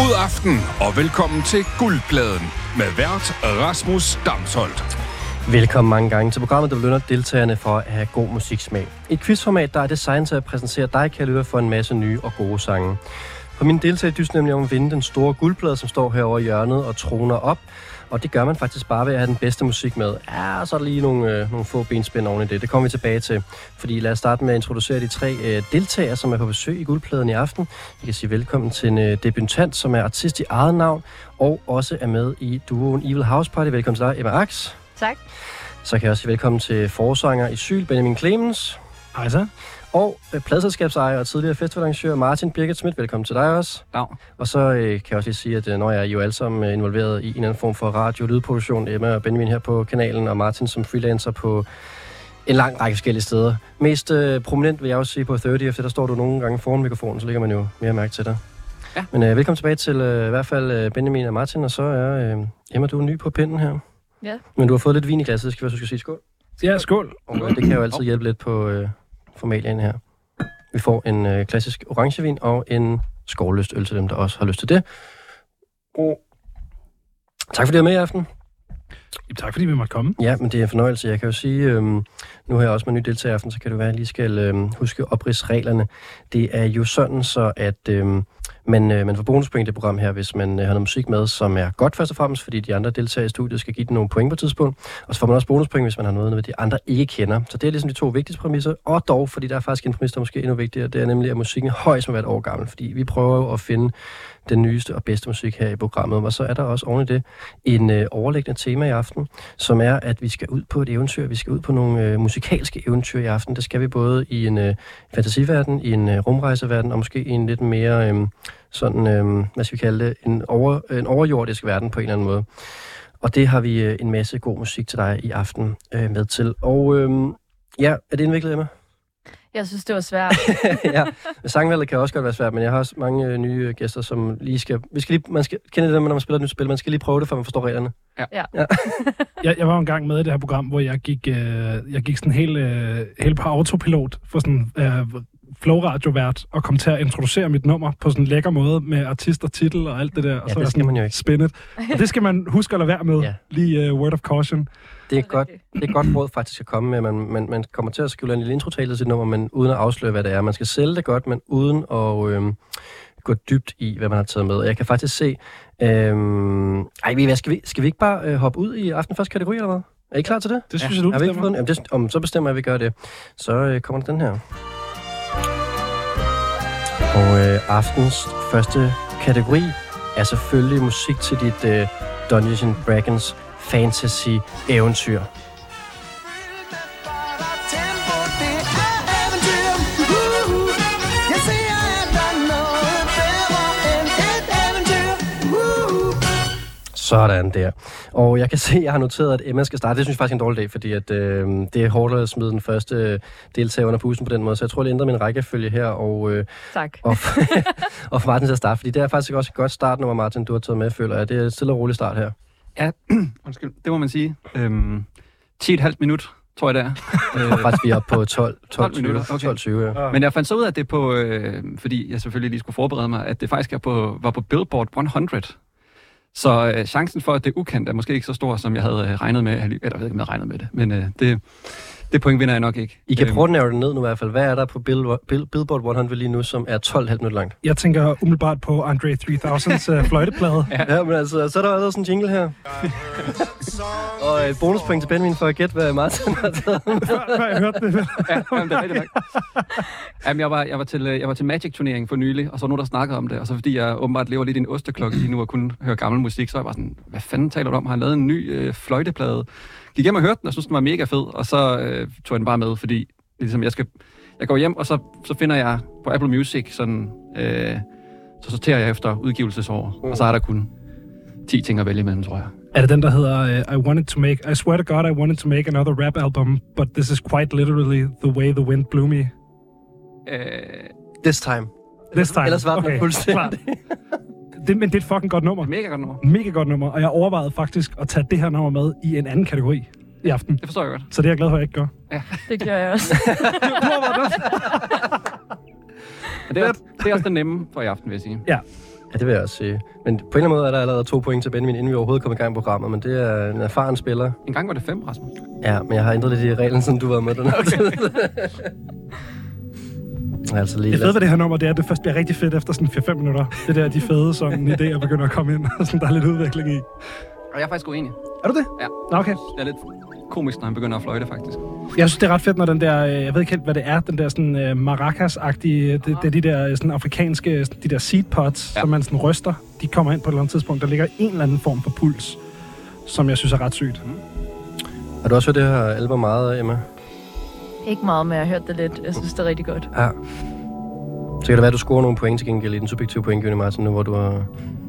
God aften og velkommen til Guldpladen med vært Rasmus Damsholdt. Velkommen mange gange til programmet, der belønner deltagerne for at have god musiksmag. Et quizformat, der er designet til at præsentere dig, kan lytte for en masse nye og gode sange. For min deltagere dyster nemlig om at vinde den store guldplade, som står herovre i hjørnet og troner op. Og det gør man faktisk bare ved at have den bedste musik med. Ja, og så er der lige nogle, øh, nogle få benspænd oven i det. Det kommer vi tilbage til. Fordi lad os starte med at introducere de tre øh, deltagere, som er på besøg i guldpladen i aften. Vi kan sige velkommen til en øh, debutant, som er artist i eget navn, og også er med i duoen Evil House Party. Velkommen til dig, Emma Ax. Tak. Så kan jeg også sige velkommen til forsanger i Syl, Benjamin Clemens. Hej så. Og øh, pladselskabsejer og tidligere festivalarrangør Martin Birgit Schmidt. Velkommen til dig også. Dag. Og så øh, kan jeg også lige sige, at øh, når jeg er jo alle sammen øh, involveret i en eller anden form for radio- og lydproduktion, Emma og Benjamin her på kanalen, og Martin som freelancer på en lang række forskellige steder. Mest øh, prominent vil jeg også sige på 30, efter der står du nogle gange foran mikrofonen, så ligger man jo mere mærke til dig. Ja. Men øh, velkommen tilbage til øh, i hvert fald øh, Benjamin og Martin, og så er øh, Emma, du er ny på pinden her. Ja. Men du har fået lidt vin i glasset, skal vi også skal sige skål. Ja, skål. Og øh, det kan jo altid hjælpe lidt på øh, formalien her. Vi får en øh, klassisk orangevin og en skovløst øl til dem, der også har lyst til det. Og tak fordi du er med i aften. Jamen, tak fordi vi måtte komme. Ja, men det er en fornøjelse. Jeg kan jo sige, øhm, nu har jeg også med ny deltager aften, så kan det være, at jeg lige skal øhm, huske opridsreglerne. Det er jo sådan så, at øhm, men øh, man får bonuspoint i det program her, hvis man øh, har noget musik med, som er godt først og fremmest, fordi de andre deltagere i studiet skal give den nogle point på et tidspunkt. Og så får man også bonuspoint, hvis man har noget, noget de andre ikke kender. Så det er ligesom de to vigtigste præmisser. Og dog, fordi der er faktisk en præmis, der er måske endnu vigtigere, det er nemlig, at musikken højst må være et år gammel. Fordi vi prøver jo at finde den nyeste og bedste musik her i programmet. Og så er der også oven i det en øh, overlæggende tema i aften, som er, at vi skal ud på et eventyr. Vi skal ud på nogle øh, musikalske eventyr i aften. Det skal vi både i en øh, fantasiverden, i en øh, rumrejseverden, og måske i en lidt mere, øh, sådan, øh, hvad skal vi kalde det, en, over, en overjordisk verden på en eller anden måde. Og det har vi øh, en masse god musik til dig i aften øh, med til. Og øh, ja, er det indviklet, Emma? Jeg synes, det var svært. ja, sangvalget kan også godt være svært, men jeg har også mange øh, nye øh, gæster, som lige skal... Vi skal lige, man skal kende det, når man spiller et nyt spil. Man skal lige prøve det, før man forstår reglerne. Jeg, jeg var en gang med i det her program, hvor jeg gik, øh, jeg gik sådan helt, øh, helt på autopilot for sådan øh, flow-radiovært og kom til at introducere mit nummer på sådan en lækker måde med artist og titel og alt det der. Og Ja, så det skal sådan man jo ikke. spinnet. Og det skal man huske at lade være med. Ja. Lige uh, word of caution. Det er, godt, det er godt råd faktisk at komme med. Man, man, man kommer til at skrive en lille introtale til sit nummer, men uden at afsløre, hvad det er. Man skal sælge det godt, men uden at øhm, gå dybt i, hvad man har taget med. Og jeg kan faktisk se... Øhm, ej, hvad, skal, vi, skal vi ikke bare øh, hoppe ud i aften første kategori, eller hvad? Er I klar til det? Det synes ja. jeg, du vi ikke bestemmer. fået den? Jamen, det, om, så bestemmer jeg, at vi gør det. Så øh, kommer der den her. Og øh, aftens første kategori er selvfølgelig musik til dit øh, Dungeons and Dragons fantasy eventyr. Sådan der. Og jeg kan se, at jeg har noteret, at Emma skal starte. Det synes jeg faktisk er en dårlig dag, fordi at, øh, det er hårdt at smide den første deltager under pusen på den måde. Så jeg tror, det ændrer min rækkefølge her. Og, øh, tak. og, og for Martin til at starte, fordi det er faktisk også et godt startnummer, Martin, du har taget med, føler jeg. Det er et stille og rolig start her. Ja, undskyld, det må man sige. Øhm, 10,5 minut, tror jeg det er. Og faktisk vi er oppe på 12, 12, 12 minutter, 20, okay. 12 20, ja. Men jeg fandt så ud af, at det på, øh, fordi jeg selvfølgelig lige skulle forberede mig, at det faktisk er på, var på Billboard 100. Så øh, chancen for, at det er ukendt, er måske ikke så stor, som jeg havde øh, regnet med. Eller jeg ved ikke, om jeg havde regnet med det, men øh, det, det point vinder jeg nok ikke. I kan Øhm, prøve at nævne det ned nu i hvert fald. Hvad er der på Bill, Bill, Billboard 100 lige nu, som er 12,5 minutter langt? Jeg tænker umiddelbart på Andre 3000's uh, fløjteplade. Ja, men altså, så er der allerede sådan en jingle her. og et bonuspoint til Benjamin for at gætte, hvad Martin har taget. før, før jeg hørte det. Ja, jamen, det er rigtigt nok. Jamen, jeg, var, jeg, var til, øh, jeg var til Magic-turnering for nylig, og så var nogen, der snakkede om det. Og så fordi jeg åbenbart lever lidt i en osteklokke lige nu og kun hører gammel musik, så var jeg bare sådan, hvad fanden taler du om? Har han lavet en ny øh, fløjteplade? Gik hjem og hørte den, og synes, den var mega fed. Og så øh, tog jeg den bare med, fordi ligesom, jeg, skal, jeg går hjem, og så, så finder jeg på Apple Music sådan... Øh, så sorterer jeg efter udgivelsesår, og så er der kun 10 ting at vælge imellem, tror jeg. Er det den, der hedder uh, I wanted to make, I swear to God, I wanted to make another rap album, but this is quite literally the way the wind blew me. Øh, This time. This time. Ellers var den Okay, fuldstændig. Det, men det er et fucking godt nummer. mega godt nummer. Mega godt nummer, og jeg overvejede faktisk at tage det her nummer med i en anden kategori i aften. Det forstår jeg godt. Så det er jeg glad for, at jeg ikke gør. Det gør jeg også. Men det, er, det er også den nemme for i aften, vil jeg sige. Ja. Ja, det vil jeg også sige. Men på en eller anden måde er der allerede to point til Benjamin, inden vi overhovedet kommer i gang med programmet, men det er en erfaren spiller. En gang var det fem, Rasmus. Ja, men jeg har ændret lidt i reglen, siden du var med den. Okay. altså lige Det fede ved det her nummer, det er, at det først bliver rigtig fedt efter sådan 4-5 minutter. Det der, de fede sådan idéer begynder at komme ind, og sådan, der er lidt udvikling i. Og jeg er faktisk uenig. Er du det? Ja. Nå, okay. Det er lidt komisk, når han begynder at fløjte, faktisk. Jeg synes, det er ret fedt, når den der, øh, jeg ved ikke helt, hvad det er, den der sådan uh, maracas-agtige, det, det er de der øh, sådan afrikanske, de der seed pots, ja. Som man sådan ryster, de kommer ind på et eller andet tidspunkt. Der ligger en eller anden form for puls, som jeg synes er ret sygt. Har du også hørt det her album meget, Emma? Ikke meget, men jeg har hørt det lidt. Jeg synes, det er rigtig godt. Ja. Så kan det være, at du scorer nogle point til gengæld i den subjektive pointgivning, Martin, nu hvor du har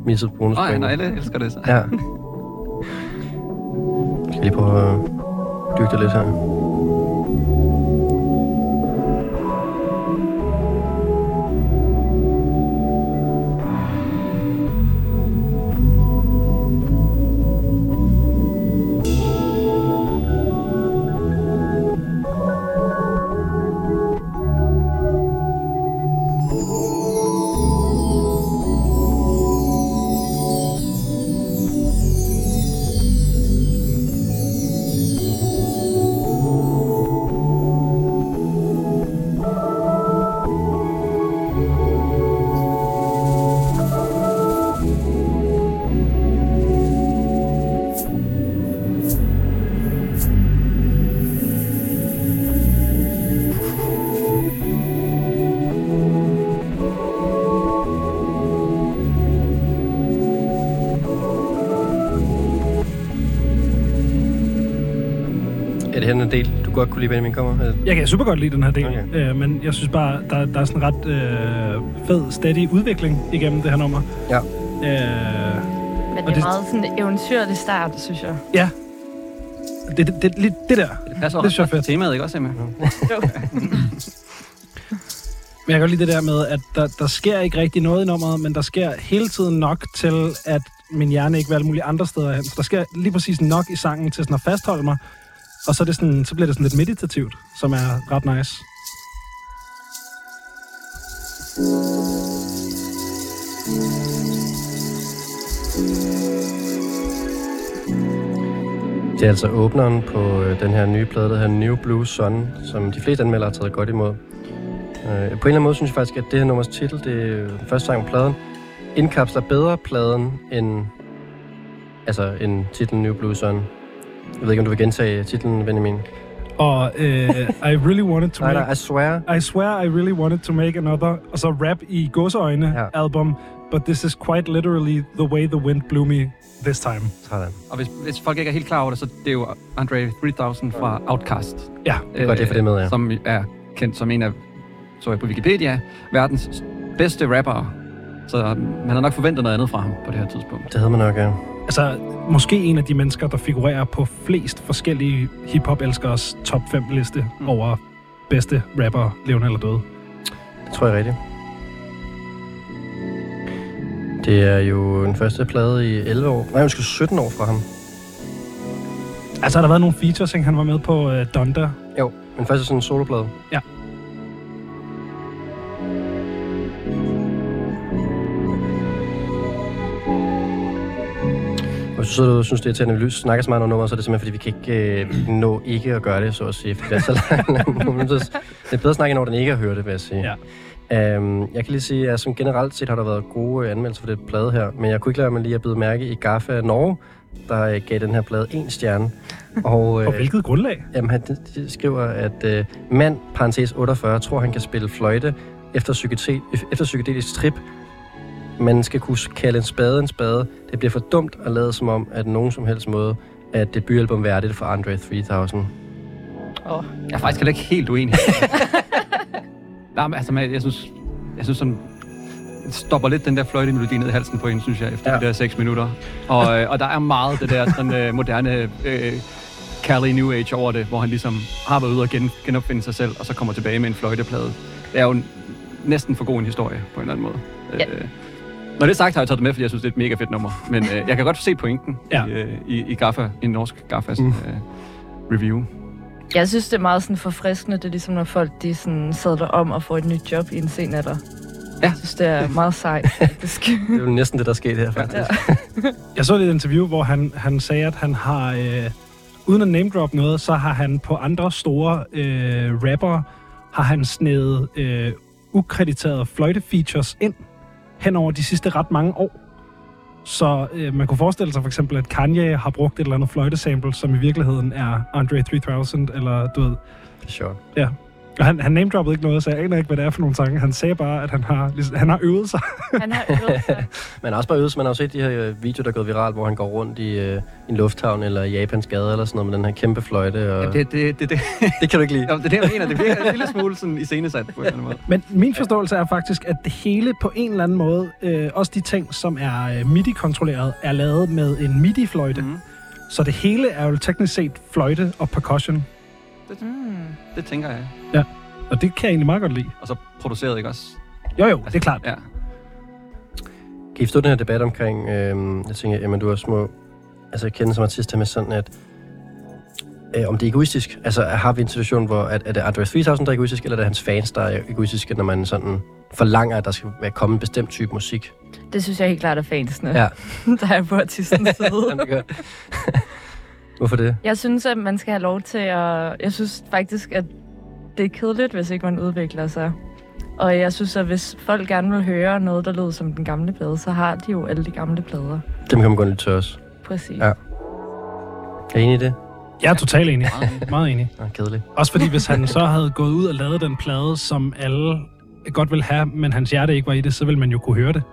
misset Nej, bonuspoint. nej, alle elsker det så. Ja. Skal jeg lige prøve at dyrke det lidt her. Godt kunne lide, Benjamin kommer? Er Jeg kan super godt lide den her del, Okay. øh, men jeg synes bare, der, der er sådan en ret øh, fed, stadig udvikling igennem det her nummer. Ja. Øh, Men det er det- meget sådan eventyrlig start, synes jeg. ja. Det, det, det, det, det der. Det passer Det også er til temaet, ikke også, Emma? Men jeg kan godt lide det der med, at der, der sker ikke rigtig noget i nummeret, men der sker hele tiden nok til, at min hjerne ikke vil alle mulige andre steder hen. Så der sker lige præcis nok i sangen til sådan at fastholde mig. Og så, er det sådan, så bliver det sådan lidt meditativt, som er ret nice. Det er altså åbneren på øh, den her nye plade, der hedder New Blue Sun, som de fleste anmeldere har taget godt imod. Øh, på en eller anden måde synes jeg faktisk, at det her nummers titel, det er den første sang på pladen, indkapsler bedre pladen end, altså, end titlen New Blue Sun. Jeg ved ikke, om du vil gentage titlen, Benjamin. Og øh, I really wanted to Nej, make... nej, I swear. I swear I really wanted to make another, og så rap i gåseøjne Ja. album, but this is quite literally the way the wind blew me this time. Sådan. Og hvis, hvis folk ikke er helt klar over det, så det er jo Andre 3000 fra Outkast. Ja, Det er godt, det for det med, ja. Som er kendt som en af, så jeg på Wikipedia, verdens bedste rapper. Så man har nok forventet noget andet fra ham på det her tidspunkt. Det havde man nok, ja. Altså måske en af de mennesker, der figurerer på flest forskellige hiphop-elskers top 5 liste Mm. over bedste rapper, levende eller døde. Det tror jeg er rigtigt. Det er jo den første plade i 11 år. Nej, undskyld, 17 år fra ham. Altså har der været nogle features, ikke? han var med på uh, Donda. Jo, men første sådan en soloplade. Ja. Hvis du sidder og synes, det er irriterende, at vi snakker så meget om nummer, så er det simpelthen, fordi vi kan ikke øh, nå ikke at gøre det, så at sige. For det er så langt. det er bedre at snakke, over den ikke at høre det, vil jeg sige. Ja. Øhm, jeg kan lige sige, at som generelt set har der været gode øh, anmeldelser for det plade her, men jeg kunne ikke lade mig lige at bide mærke i Gaffa Norge, der øh, gav den her plade en stjerne. Og, øh, På hvilket grundlag? Jamen, han de, de skriver, at øh, mand, parentes 48, tror, han kan spille fløjte efter, psykete, efter psykedelisk trip. Man skal kunne kalde en spade en spade. Det bliver for dumt at lade som om, at nogen som helst måde, at debutalbum værdigt for Andre 3000. Oh. Jeg er faktisk heller ikke helt uenig. Nej, men altså, jeg synes, jeg synes sådan, det stopper lidt den der fløjtemelodi ned i halsen på en, synes jeg, efter Ja. de der seks minutter. Og, øh, og der er meget det der sådan, øh, moderne øh, Cali New Age over det, hvor han ligesom har været ude og gen, genopfinde sig selv, og så kommer tilbage med en fløjteplade. Det er jo en, næsten for god en historie, på en eller anden måde. Ja. Øh, når det er sagt, har jeg taget det med, fordi jeg synes, det er et mega fedt nummer. Men øh, jeg kan godt se pointen Ja. i, øh, i, i Gaffa, i norsk Gaffas mm. øh, review. Jeg synes, det er meget sådan forfriskende. Det er ligesom, når folk de sådan sadler om og får et nyt job i en sen alder. Jeg synes, det er meget sejt, faktisk. Det er jo næsten det, der er sket her, faktisk. Jeg så et interview, hvor han, han sagde, at han har, øh, uden at name drop noget, så har han på andre store øh, rappere, har han snedet øh, ukrediterede fløjte-features ind hen over de sidste ret mange år. Så øh, man kunne forestille sig for eksempel, at Kanye har brugt et eller andet fløjtesample, som i virkeligheden er Andre 3000, eller du ved, Det er sjovt. og han, han name-droppede ikke noget, så jeg aner ikke, hvad det er for nogle sange. Han sagde bare, at han har, ligesom- han har øvet sig. Han har øvet sig. Man har også bare øvet, sig. man har jo set de her øh, videoer, der er gået viralt, hvor han går rundt i, øh, i en lufthavn eller i Japans gade eller sådan noget med den her kæmpe fløjte. Og... Ja, det, det, det, det, det kan du ikke lide. Jamen, det er det, jeg mener. Det virker en lille smule sådan iscenesat på en eller anden måde. Men min forståelse er faktisk, at det hele på en eller anden måde, øh, også de ting, som er øh, MIDI-kontrolleret, er lavet med en MIDI-fløjte. Mm. Så det hele er jo teknisk set fløjte og percussion. Mm. Det tænker jeg. Og det kan jeg egentlig meget godt lide. Og så produceret, ikke også? Jo jo, det er klart. Ja. Kan I forstå den her debat omkring, øh, jeg tænker, jamen du er små, altså jeg kender som artist her med sådan, at øh, om det er egoistisk. Altså har vi en situation, hvor at, er det Andre 3000, der er egoistisk, eller er det hans fans, der er egoistiske, når man sådan forlanger, at der skal være komme en bestemt type musik? Det synes jeg helt klart er fansene, Ja. der er på artistens side. Jamen, det gør. Hvorfor det? Jeg synes, at man skal have lov til at... Jeg synes faktisk, at det er kedeligt, hvis ikke man udvikler sig. Og jeg synes, at hvis folk gerne vil høre noget, der lyder som den gamle plade, så har de jo alle de gamle plader. Dem kan man godt lidt til os. Præcis. Ja. Er I enige i det? Jeg er totalt enig. Meget enig. Nå, kedeligt. Også fordi, hvis han så havde gået ud og lavet den plade, som alle godt vil have, men hans hjerte ikke var i det, så ville man jo kunne høre det.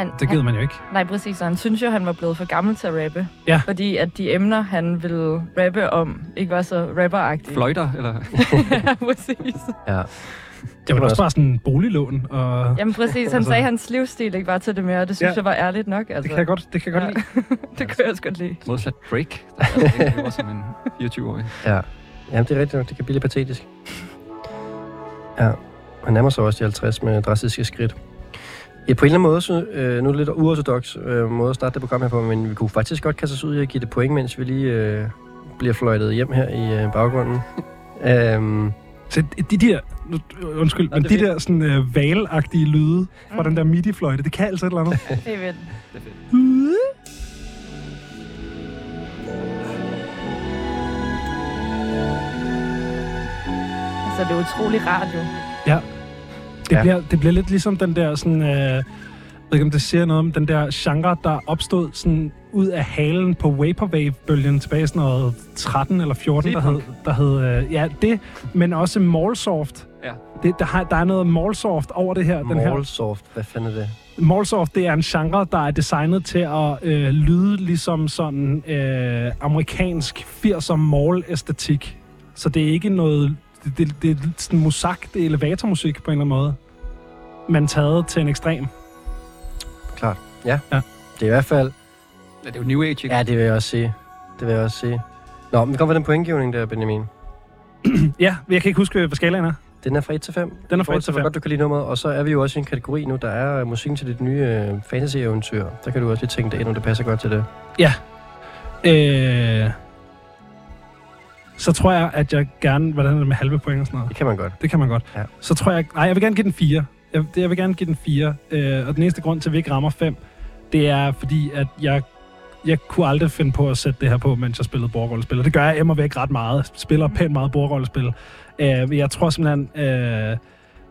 Han, Det gider han, man jo ikke. nej, præcis. Og han synes jo, han var blevet for gammel til at rappe. Ja. Fordi at de emner, han ville rappe om, ikke var så rapperagtige. Fløjter, eller... ja, præcis. Ja. Det var også bare sådan en boliglån, og Jamen præcis, han Altså- sagde, at hans livsstil ikke var til det mere, og det synes Ja. jeg var ærligt nok. Altså. det kan jeg godt, det kan jeg godt Ja. lide. det kunne jeg også godt lide. Modsat Drake, der ikke lever som en 24-årig. Ja. Jamen, det er rigtigt nok. Det kan blive lidt patetisk. Ja. Han nærmer sig også de 50 med drastiske skridt. Ja, på en eller anden måde, så, øh, nu er det lidt uortodox øh, måde at starte det program her på, men vi kunne faktisk godt kaste os ud i at give det point, mens vi lige øh, bliver fløjtet hjem her i øh, baggrunden. øhm, Så de der, undskyld, Nå, men det de er der sådan øh, valagtige lyde fra Mm. den der midi-fløjte, det kan altså et eller andet. Det er vildt. Det er fedt. Altså, det er utrolig radio. Det, Ja. bliver, det bliver lidt ligesom den der sådan... Øh, jeg ved ikke, om det siger noget om den der genre, der opstod sådan ud af halen på Vaporwave-bølgen tilbage i sådan noget 13 eller 14, der hed, der hed øh, ja, det, men også Mallsoft. Ja. Det, der, har, der er noget Mallsoft over det her. Den her. Mallsoft, hvad fanden er det? Mallsoft, det er en genre, der er designet til at øh, lyde ligesom sådan øh, amerikansk 80'er mall-æstetik. Så det er ikke noget... Det, det, det er sådan musak, det er elevatormusik på en eller anden måde. Men taget til en ekstrem. Klart. Ja. Ja. Det er i hvert fald... Ja, det er jo New Age, ikke? Ja, det vil jeg også sige. Det vil jeg også sige. Nå, men vi kommer den pointgivning der, Benjamin. Ja, jeg kan ikke huske, hvad skalaen er. Den er fra 1 til 5. Den er fra 1 til Hvor 5. godt du kan lide nummeret. Og så er vi jo også i en kategori nu, der er musikken til dit nye øh, fantasy-eventyr. Der kan du også lige tænke dig ind, om det passer godt til det. Øh, så tror jeg, at jeg gerne... Hvordan er det med halve point og sådan noget? Det kan man godt. Det kan man godt. Ja. Så tror jeg... Nej, jeg vil gerne give den 4. Jeg, jeg vil gerne give den 4. Øh, og den eneste grund til, at vi ikke rammer 5, det er fordi, at jeg, jeg kunne aldrig finde på at sætte det her på, mens jeg spillede bordrollespil. Og det gør jeg immer væk ret meget. Jeg spiller pænt meget bordrollespil. Øh, jeg tror simpelthen... Øh,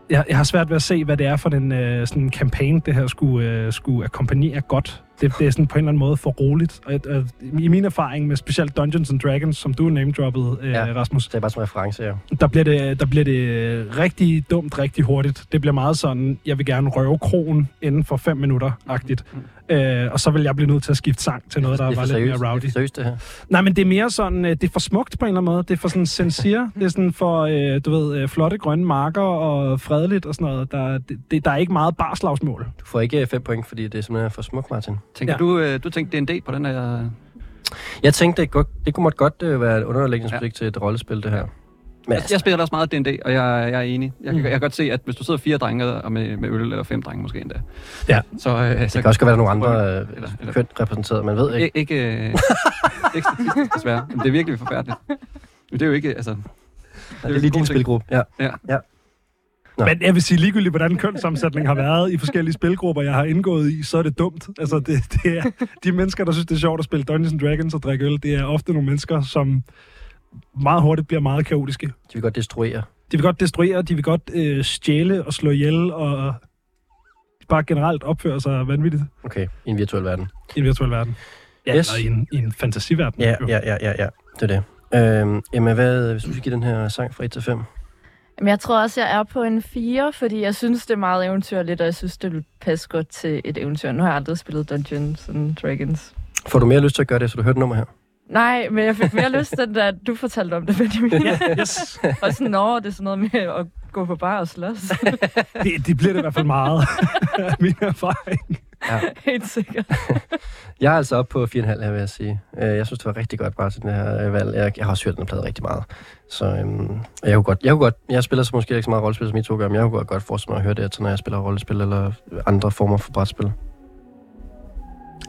jeg, jeg har svært ved at se, hvad det er for en øh, sådan campaign, det her skulle, øh, skulle akkompagnere godt. Det, det er sådan på en eller anden måde for roligt. Og, og i min erfaring med specielt Dungeons and Dragons, som du name-droppede, øh, Ja. ja. Rasmus, Det er bare som reference, ja. der bliver, det, der bliver det rigtig dumt, rigtig hurtigt. Det bliver meget sådan, jeg vil gerne røve krogen inden for fem minutter-agtigt. Øh, og så vil jeg blive nødt til at skifte sang til noget, der det er var for lidt seriøst. mere rowdy. Det er for seriøst, det her. Nej, men det er mere sådan, øh, det er for smukt på en eller anden måde. Det er for sådan sincere. Det er sådan for, øh, du ved, øh, flotte grønne marker og fredeligt og sådan noget. Der, det, det, der er ikke meget barslagsmål. Du får ikke 5 point, fordi det er simpelthen for smukt, Martin. Tænker Ja. du, øh, du tænkte D&D på den der... Jeg tænkte, det, godt, det kunne måtte godt øh, være et underlægningsmusik Ja. til et rollespil, det her. Men Jeg, jeg spiller også meget D&D, og jeg, jeg er enig. Jeg, Mm. kan, jeg kan godt se, at hvis du sidder fire drenge og med, med øl, eller fem drenge måske endda, Ja. så... Øh, det kan også godt være, der er nogle andre øh, Eller- eller- køn repræsenteret, man ved ikke. Ikke, ikke, øh, ikke statistisk, desværre. Men det er virkelig forfærdeligt. Men det er jo ikke, altså... Det er lige din spilgruppe. Ja. Ja. ja. Nå. Men jeg vil sige, ligegyldigt hvordan kønssammensætning har været i forskellige spilgrupper, jeg har indgået i, så er det dumt. Altså, det, det er, de mennesker, der synes, det er sjovt at spille Dungeons and Dragons og drikke øl, det er ofte nogle mennesker, som meget hurtigt bliver meget kaotiske. De vil godt destruere. De vil godt destruere, de vil godt øh, stjæle og slå ihjel, og bare generelt opføre sig vanvittigt Okay, i en virtuel verden. i en virtuel verden. Ja, Yes. eller i en, i en fantasiverden. Ja, jo. ja, ja, ja, ja. Det er det. Øhm, Emma, hvad, hvis du skal give den her sang fra 1 til 5? Men jeg tror også, jeg er på en 4, fordi jeg synes, det er meget eventyrligt, og jeg synes, det vil passe godt til et eventyr. Nu har jeg aldrig spillet Dungeons and Dragons. Får du mere lyst til at gøre det, så du hørte nummer her? Nej, men jeg fik mere lyst til, da du fortalte om det, Benjamin. Ja, yes. og sådan, nå, det er sådan noget med at gå på bar og slås. Det, det bliver det i hvert fald meget min erfaring. Helt sikkert. Jeg er altså oppe på 4,5 her, vil jeg sige. Øh, Jeg synes, det var rigtig godt bare til den her øh, valg. Jeg, jeg har også hørt den plade rigtig meget. Så øhm, jeg kunne godt, jeg kunne godt, jeg spiller så måske ikke så meget rollespil, som I to gør, men jeg kunne godt, godt forestille mig at høre det, til, når jeg spiller rollespil eller andre former for brætspil.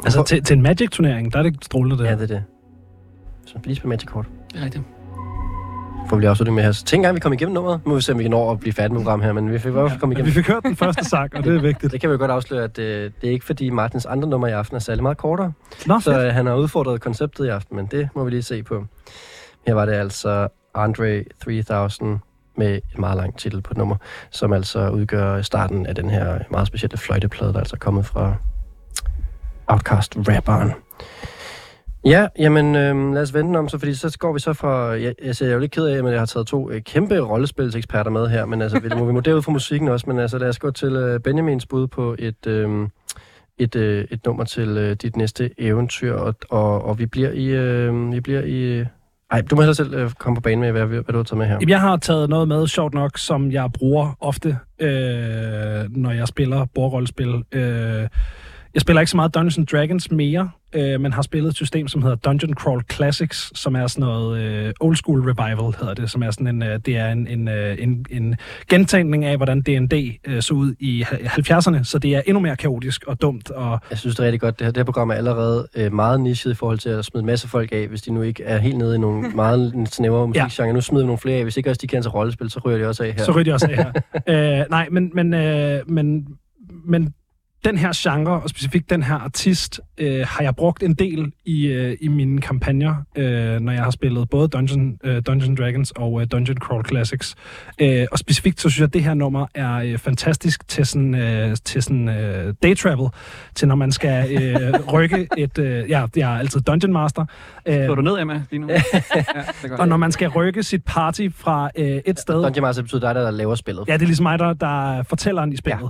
Altså, til, til en Magic-turnering, der er det strålende det. Ja, det er det. Så vi lige spille Magic Kort. Det er rigtigt. Får vi lige afslutning med her. Så tænk engang, vi kommer igennem nummeret. Nu må vi se, om vi kan nå at blive færdige med programmet her, men vi fik i hvert fald komme igennem. vi fik hørt den første sang, og det er vigtigt. Det kan vi godt afsløre, at øh, det er ikke fordi Martins andre nummer i aften er særlig meget kortere. Nå, Så øh, han har udfordret konceptet i aften, men det må vi lige se på. Her var det altså Andre 3000 med en meget lang titel på et nummer, som altså udgør starten af den her meget specielle fløjteplade, der altså er kommet fra Outcast-rapperen. Ja, jamen øh, lad os vende om, så, fordi så går vi så fra... Jeg, altså, jeg er jo lidt ked af, at jeg har taget to øh, kæmpe rollespilseksperter med her, men altså, vi må vi må derud for musikken også, men altså lad os gå til øh, Benjamins bud på et, øh, et, øh, et nummer til øh, dit næste eventyr, og, og, og vi bliver i... Øh, vi bliver i ej, du må heller selv øh, komme på banen med, hvad, hvad du har taget med her. Jamen, jeg har taget noget med, sjovt nok, som jeg bruger ofte, øh, når jeg spiller bordrollespil. Øh, jeg spiller ikke så meget Dungeons and Dragons mere, øh, men har spillet et system, som hedder Dungeon Crawl Classics, som er sådan noget øh, old school revival, hedder det, som er sådan en, øh, det er en, en, øh, en, en gentænkning af, hvordan D&D øh, så ud i 70'erne, så det er endnu mere kaotisk og dumt, og Jeg synes, det er rigtig godt. Det her, det her program er allerede øh, meget nichet i forhold til at smide en masse folk af, hvis de nu ikke er helt nede i nogle meget snævre musikgenre. Ja. Nu smider vi nogle flere af. Hvis ikke også de kan til rollespil, så ryger de også af her. Så ryger de også af her. øh, nej, men, men, øh, men, men den her genre, og specifikt den her artist, øh, har jeg brugt en del i, øh, i mine kampagner, øh, når jeg har spillet både Dungeon, øh, Dungeon Dragons og øh, Dungeon Crawl Classics. Øh, og specifikt så synes jeg, at det her nummer er øh, fantastisk til sådan, øh, til sådan øh, day travel, til når man skal øh, rykke et... Øh, ja, jeg er altid Dungeon Master. Øh, Slår du ned, Emma, lige nu? ja, det og når man skal rykke sit party fra øh, et sted... Dungeon Master betyder dig, der laver spillet. Ja, det er ligesom mig, der, der er fortælleren i spillet. Ja.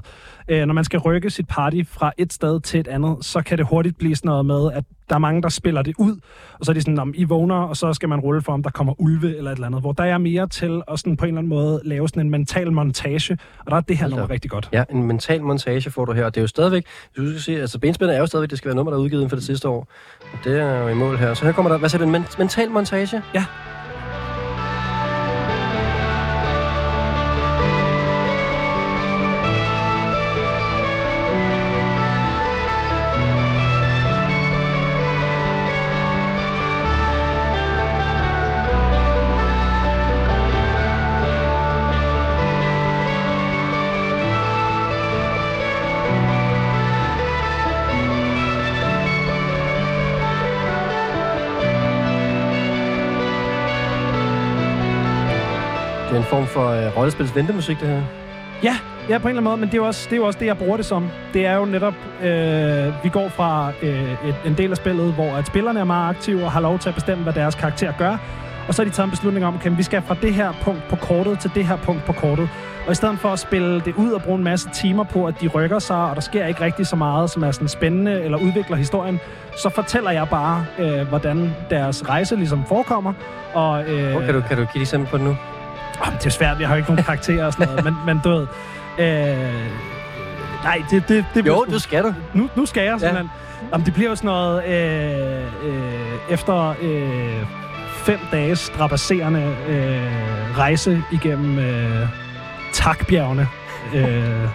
Øh, når man skal rykke sit party fra et sted til et andet, så kan det hurtigt blive sådan noget med, at der er mange, der spiller det ud, og så er de sådan, om I vågner, og så skal man rulle for, om der kommer ulve eller et eller andet, hvor der er mere til at sådan på en eller anden måde lave sådan en mental montage, og der er det her da nummer rigtig godt. Ja, en mental montage får du her, og det er jo stadigvæk, hvis du skal se, altså benspænder er jo stadigvæk, det skal være nummer, der er udgivet inden for det sidste år. Og det er jo i mål her. Så her kommer der, hvad siger du, en men- mental montage? Ja. Øh, rollespils ventemusik, det her. Ja, ja, på en eller anden måde, men det er jo også det, er jo også det jeg bruger det som. Det er jo netop, øh, vi går fra øh, et, en del af spillet, hvor at spillerne er meget aktive og har lov til at bestemme, hvad deres karakter gør. Og så har de taget en beslutning om, at vi skal fra det her punkt på kortet til det her punkt på kortet. Og i stedet for at spille det ud og bruge en masse timer på, at de rykker sig, og der sker ikke rigtig så meget, som er sådan spændende eller udvikler historien, så fortæller jeg bare, øh, hvordan deres rejse ligesom forekommer. Og, øh, Hvor kan du, kan du give et eksempel på det nu? Jamen, det er svært, jeg har ikke nogen karakterer og sådan noget, men, men du ved... Øh, nej, det, det, det Jo, du skal du. nu, nu skal jeg simpelthen. Ja. Jamen, det bliver jo sådan noget... Øh, øh, efter øh, fem dages strapasserende øh, rejse igennem øh, takbjergene, øh,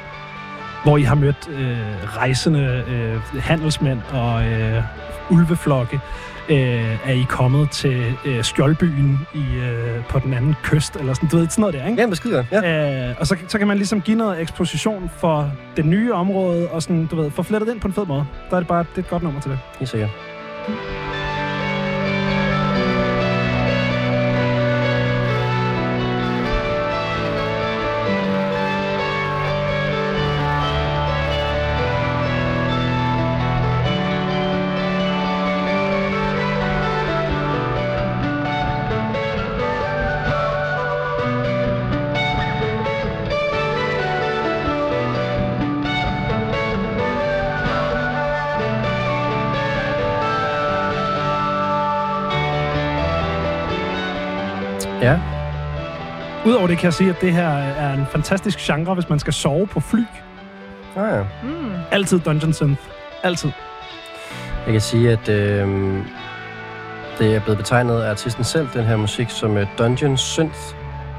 hvor I har mødt øh, rejsende øh, handelsmænd og øh, ulveflokke, øh, er I kommet til øh, Skjoldbyen i, øh, på den anden kyst, eller sådan, du ved, sådan noget der, ikke? Ja, godt. Ja. Øh, og så, så kan man ligesom give noget eksposition for det nye område, og sådan, du ved, få flettet ind på en fed måde. Der er det bare det er et godt nummer til det. Helt sikkert. Ja. Udover det kan jeg sige, at det her er en fantastisk genre, hvis man skal sove på fly. Ah, ja. Mm. Altid Dungeon Synth. Altid. Jeg kan sige, at øh, det er blevet betegnet af artisten selv, den her musik, som uh, Dungeon Synth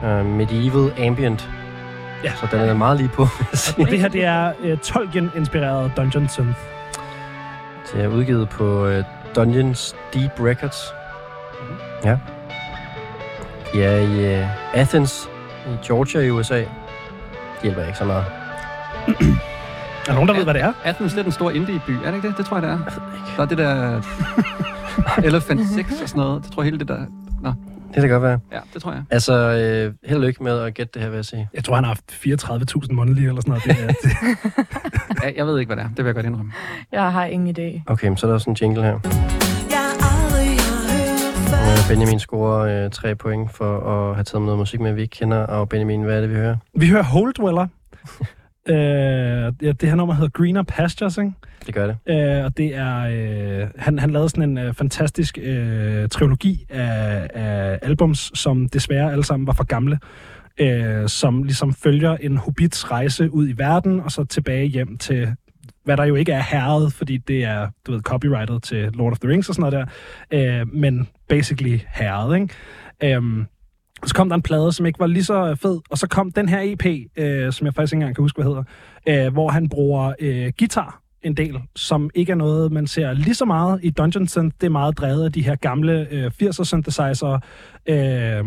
uh, Medieval Ambient. Ja. Så den er meget lige på, vil jeg sige. Og det her, det er uh, Tolkien-inspireret Dungeon Synth. Det er udgivet på uh, Dungeons Deep Records. Ja. De er i uh, Athens, i Georgia i USA. Det hjælper ikke så meget. Er der nogen, der ved, hvad det er? Athens det er den store indie-by, er det ikke det? Det tror jeg, det er. Der er det der Elephant Six og sådan noget. Det tror jeg hele det der... Nå, Det kan godt være. ja, det tror jeg. Altså, øh, held og lykke med at gætte det her, vil jeg sige. Jeg tror, han har haft 34.000 månedlige eller sådan noget. Det er, det, Ja, jeg ved ikke, hvad det er. Det vil jeg godt indrømme. Jeg har ingen idé. Okay, så er der også en jingle her. Øh, Benjamin scorer øh, tre point for at have taget noget musik med, vi ikke kender. Og Benjamin, hvad er det, vi hører? vi hører Hole Dweller. øh, ja, det her nummer hedder Greener Pastures, ikke? Det gør det. Øh, og det er... Øh, han, han lavede sådan en øh, fantastisk øh, trilogi af, af albums, som desværre alle sammen var for gamle. Øh, som ligesom følger en hobbits rejse ud i verden, og så tilbage hjem til hvad der jo ikke er herret, fordi det er, du ved, copyrightet til Lord of the Rings og sådan noget der, øh, men basically herret, ikke? Øhm, så kom der en plade, som ikke var lige så fed, og så kom den her EP, øh, som jeg faktisk ikke engang kan huske, hvad hedder, øh, hvor han bruger øh, guitar en del, som ikke er noget, man ser lige så meget i Dungeon Synth. Det er meget drevet af de her gamle øh, 80'er synthesizer, øh,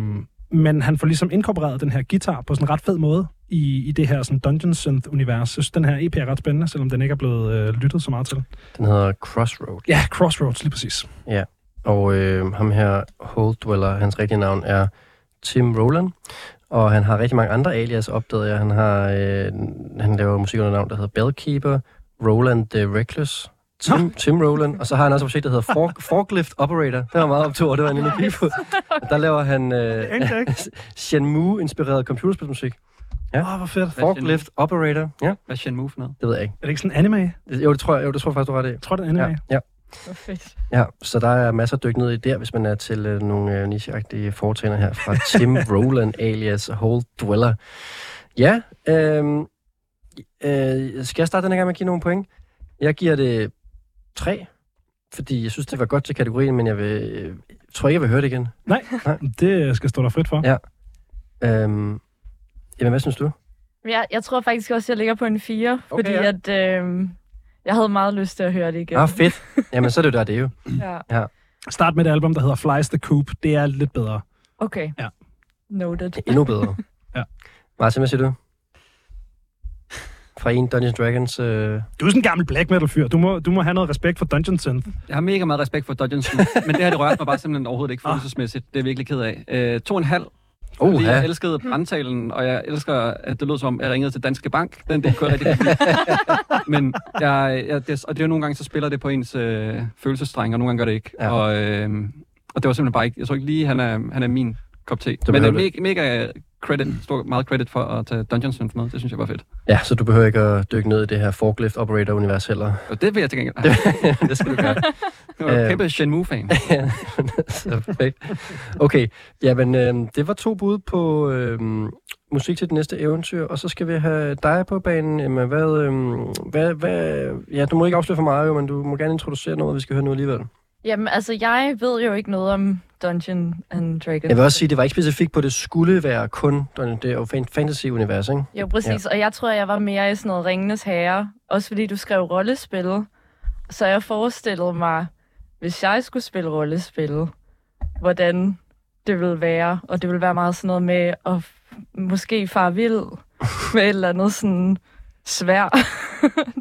men han får ligesom inkorporeret den her guitar på sådan en ret fed måde i, i det her sådan Dungeon Synth-univers. Jeg synes, den her EP er ret spændende, selvom den ikke er blevet øh, lyttet så meget til. Den hedder Crossroad. Ja, Crossroads, lige præcis. Og øh, ham her, Hole Dweller, hans rigtige navn er Tim Roland. Og han har rigtig mange andre alias, opdagede jeg. Han, har, øh, han laver musik under navn, der hedder Bellkeeper, Roland the Reckless, Tim, Tim Roland, og så har han også et projekt, der hedder Fork, Forklift Operator. Det var meget optur, det var en energi på. Der laver han øh? Shenmue-inspireret computerspilsmusik. Ja. Åh, oh, hvor fedt. Forklift Operator. Ja, Hvad er Shenmue for noget? det ved jeg ikke. Er det ikke sådan en anime? Det- Jo, det tror jeg, jo, det tror jeg faktisk, du har ret i. Jeg tror, det er en anime. Ja, ja. Hvor fedt. Ja, så der er masser at dykke ned i der, hvis man er til øh, nogle øh, nicheagtige foretagender her fra Tim Roland alias Hole Dweller. Ja, øh, øh, skal jeg starte den her gang med at give nogle point? Jeg giver det tre, fordi jeg synes, det var godt til kategorien, men jeg vil, øh, tror ikke, jeg vil høre det igen. Nej, det skal stå der frit for. Ja. Øhm, jamen, hvad synes du? Jeg, jeg tror faktisk også, jeg ligger på en 4, Okay, fordi ja. at, øh, jeg havde meget lyst til at høre det igen. Ah, fedt. Jamen, så er det jo der, det er jo. Ja. Start med et album, der hedder Flies the Coop. Det er lidt bedre. Okay. Ja. Noted. Endnu bedre. Ja. Martin, hvad siger du? Fra en Dungeons Dragons... Øh... Du er sådan en gammel black metal fyr. Du må, du må have noget respekt for Dungeon Synth. Jeg har mega meget respekt for Dungeons, men det her, det rørte mig bare simpelthen overhovedet ikke følelsesmæssigt. Det er jeg virkelig ked af. Øh, to og en halv. Fordi jeg elskede brandtalen, og jeg elsker, at det lød som, at jeg ringede til Danske Bank. Den del jeg rigtig godt. Men jeg, jeg, det, og det er jo nogle gange, så spiller det på ens øh, følelsesstreng, og nogle gange gør det ikke. Ja. Og, øh, og det var simpelthen bare ikke, jeg tror ikke lige, han er, han er min kop te. Men det er behøver mega, credit, stor, meget credit for at tage Dungeons Synth med. Det synes jeg var fedt. Ja, så du behøver ikke at dykke ned i det her forklift operator-univers heller. Og det vil jeg til gengæld. det skal du gøre. Jeg var Øh. kæmpe Shenmue-fan. Ja, perfekt. Okay, jamen øh, det var to bud på øh, musik til det næste eventyr, og så skal vi have dig på banen, Emma. Hvad, øh, hvad, hvad, ja, du må ikke afsløre for meget, jo, men du må gerne introducere noget, vi skal høre nu alligevel. Jamen, altså, jeg ved jo ikke noget om Dungeon and Dragons. Jeg vil også sige, det var ikke specifikt på, at det skulle være kun, det er fantasy-univers, ikke? Jo, præcis. Ja. Og jeg tror, jeg var mere i sådan noget Ringenes Herre. Også fordi du skrev rollespil. Så jeg forestillede mig, hvis jeg skulle spille rollespil, hvordan det ville være. Og det ville være meget sådan noget med at måske fare vild med et eller andet sådan svær.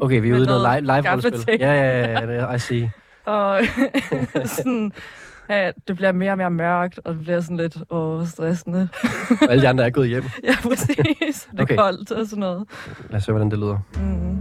Okay, vi er ude i noget noget live, live gamle rollespil. ting. Ja, ja, ja, ja, I see. Og sådan, ja, det bliver mere og mere mørkt, og det bliver sådan lidt åh, stressende. Og alle de andre er gået hjem. ja, præcis. Det er Okay. koldt og sådan noget. Lad os se, hvordan det lyder. Mm.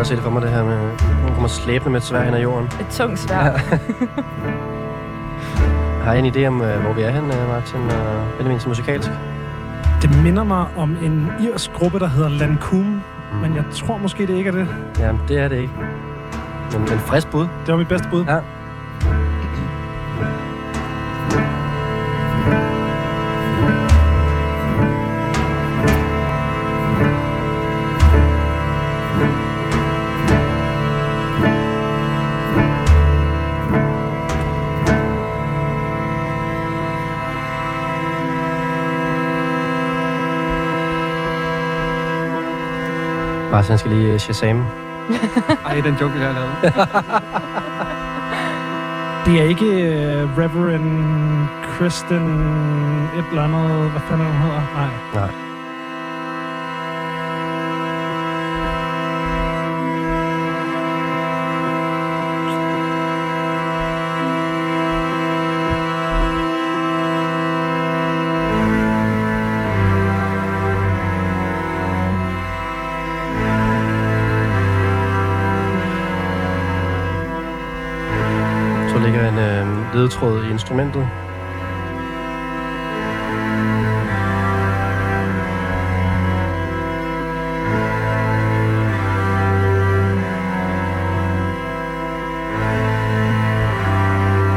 Godt se det for mig, det her med, nu kommer slæbende med et svær hen ad jorden. Et tungt svær. Har I en idé om, øh, hvor vi er hen, Martin og Benjamin, som musikalsk? Det minder mig om en irsk gruppe, der hedder Lancome, men jeg tror måske, det ikke er det. Ja, det er det ikke. Men, men frisk bud. Det var mit bedste bud. Ja. Martin skal lige øh, shazam. Ej, den joke, jeg har lavet. Det er ikke uh, Reverend Kristen et eller andet, hvad fanden hun hedder? Nej. Nej. Ledetråd i instrumentet.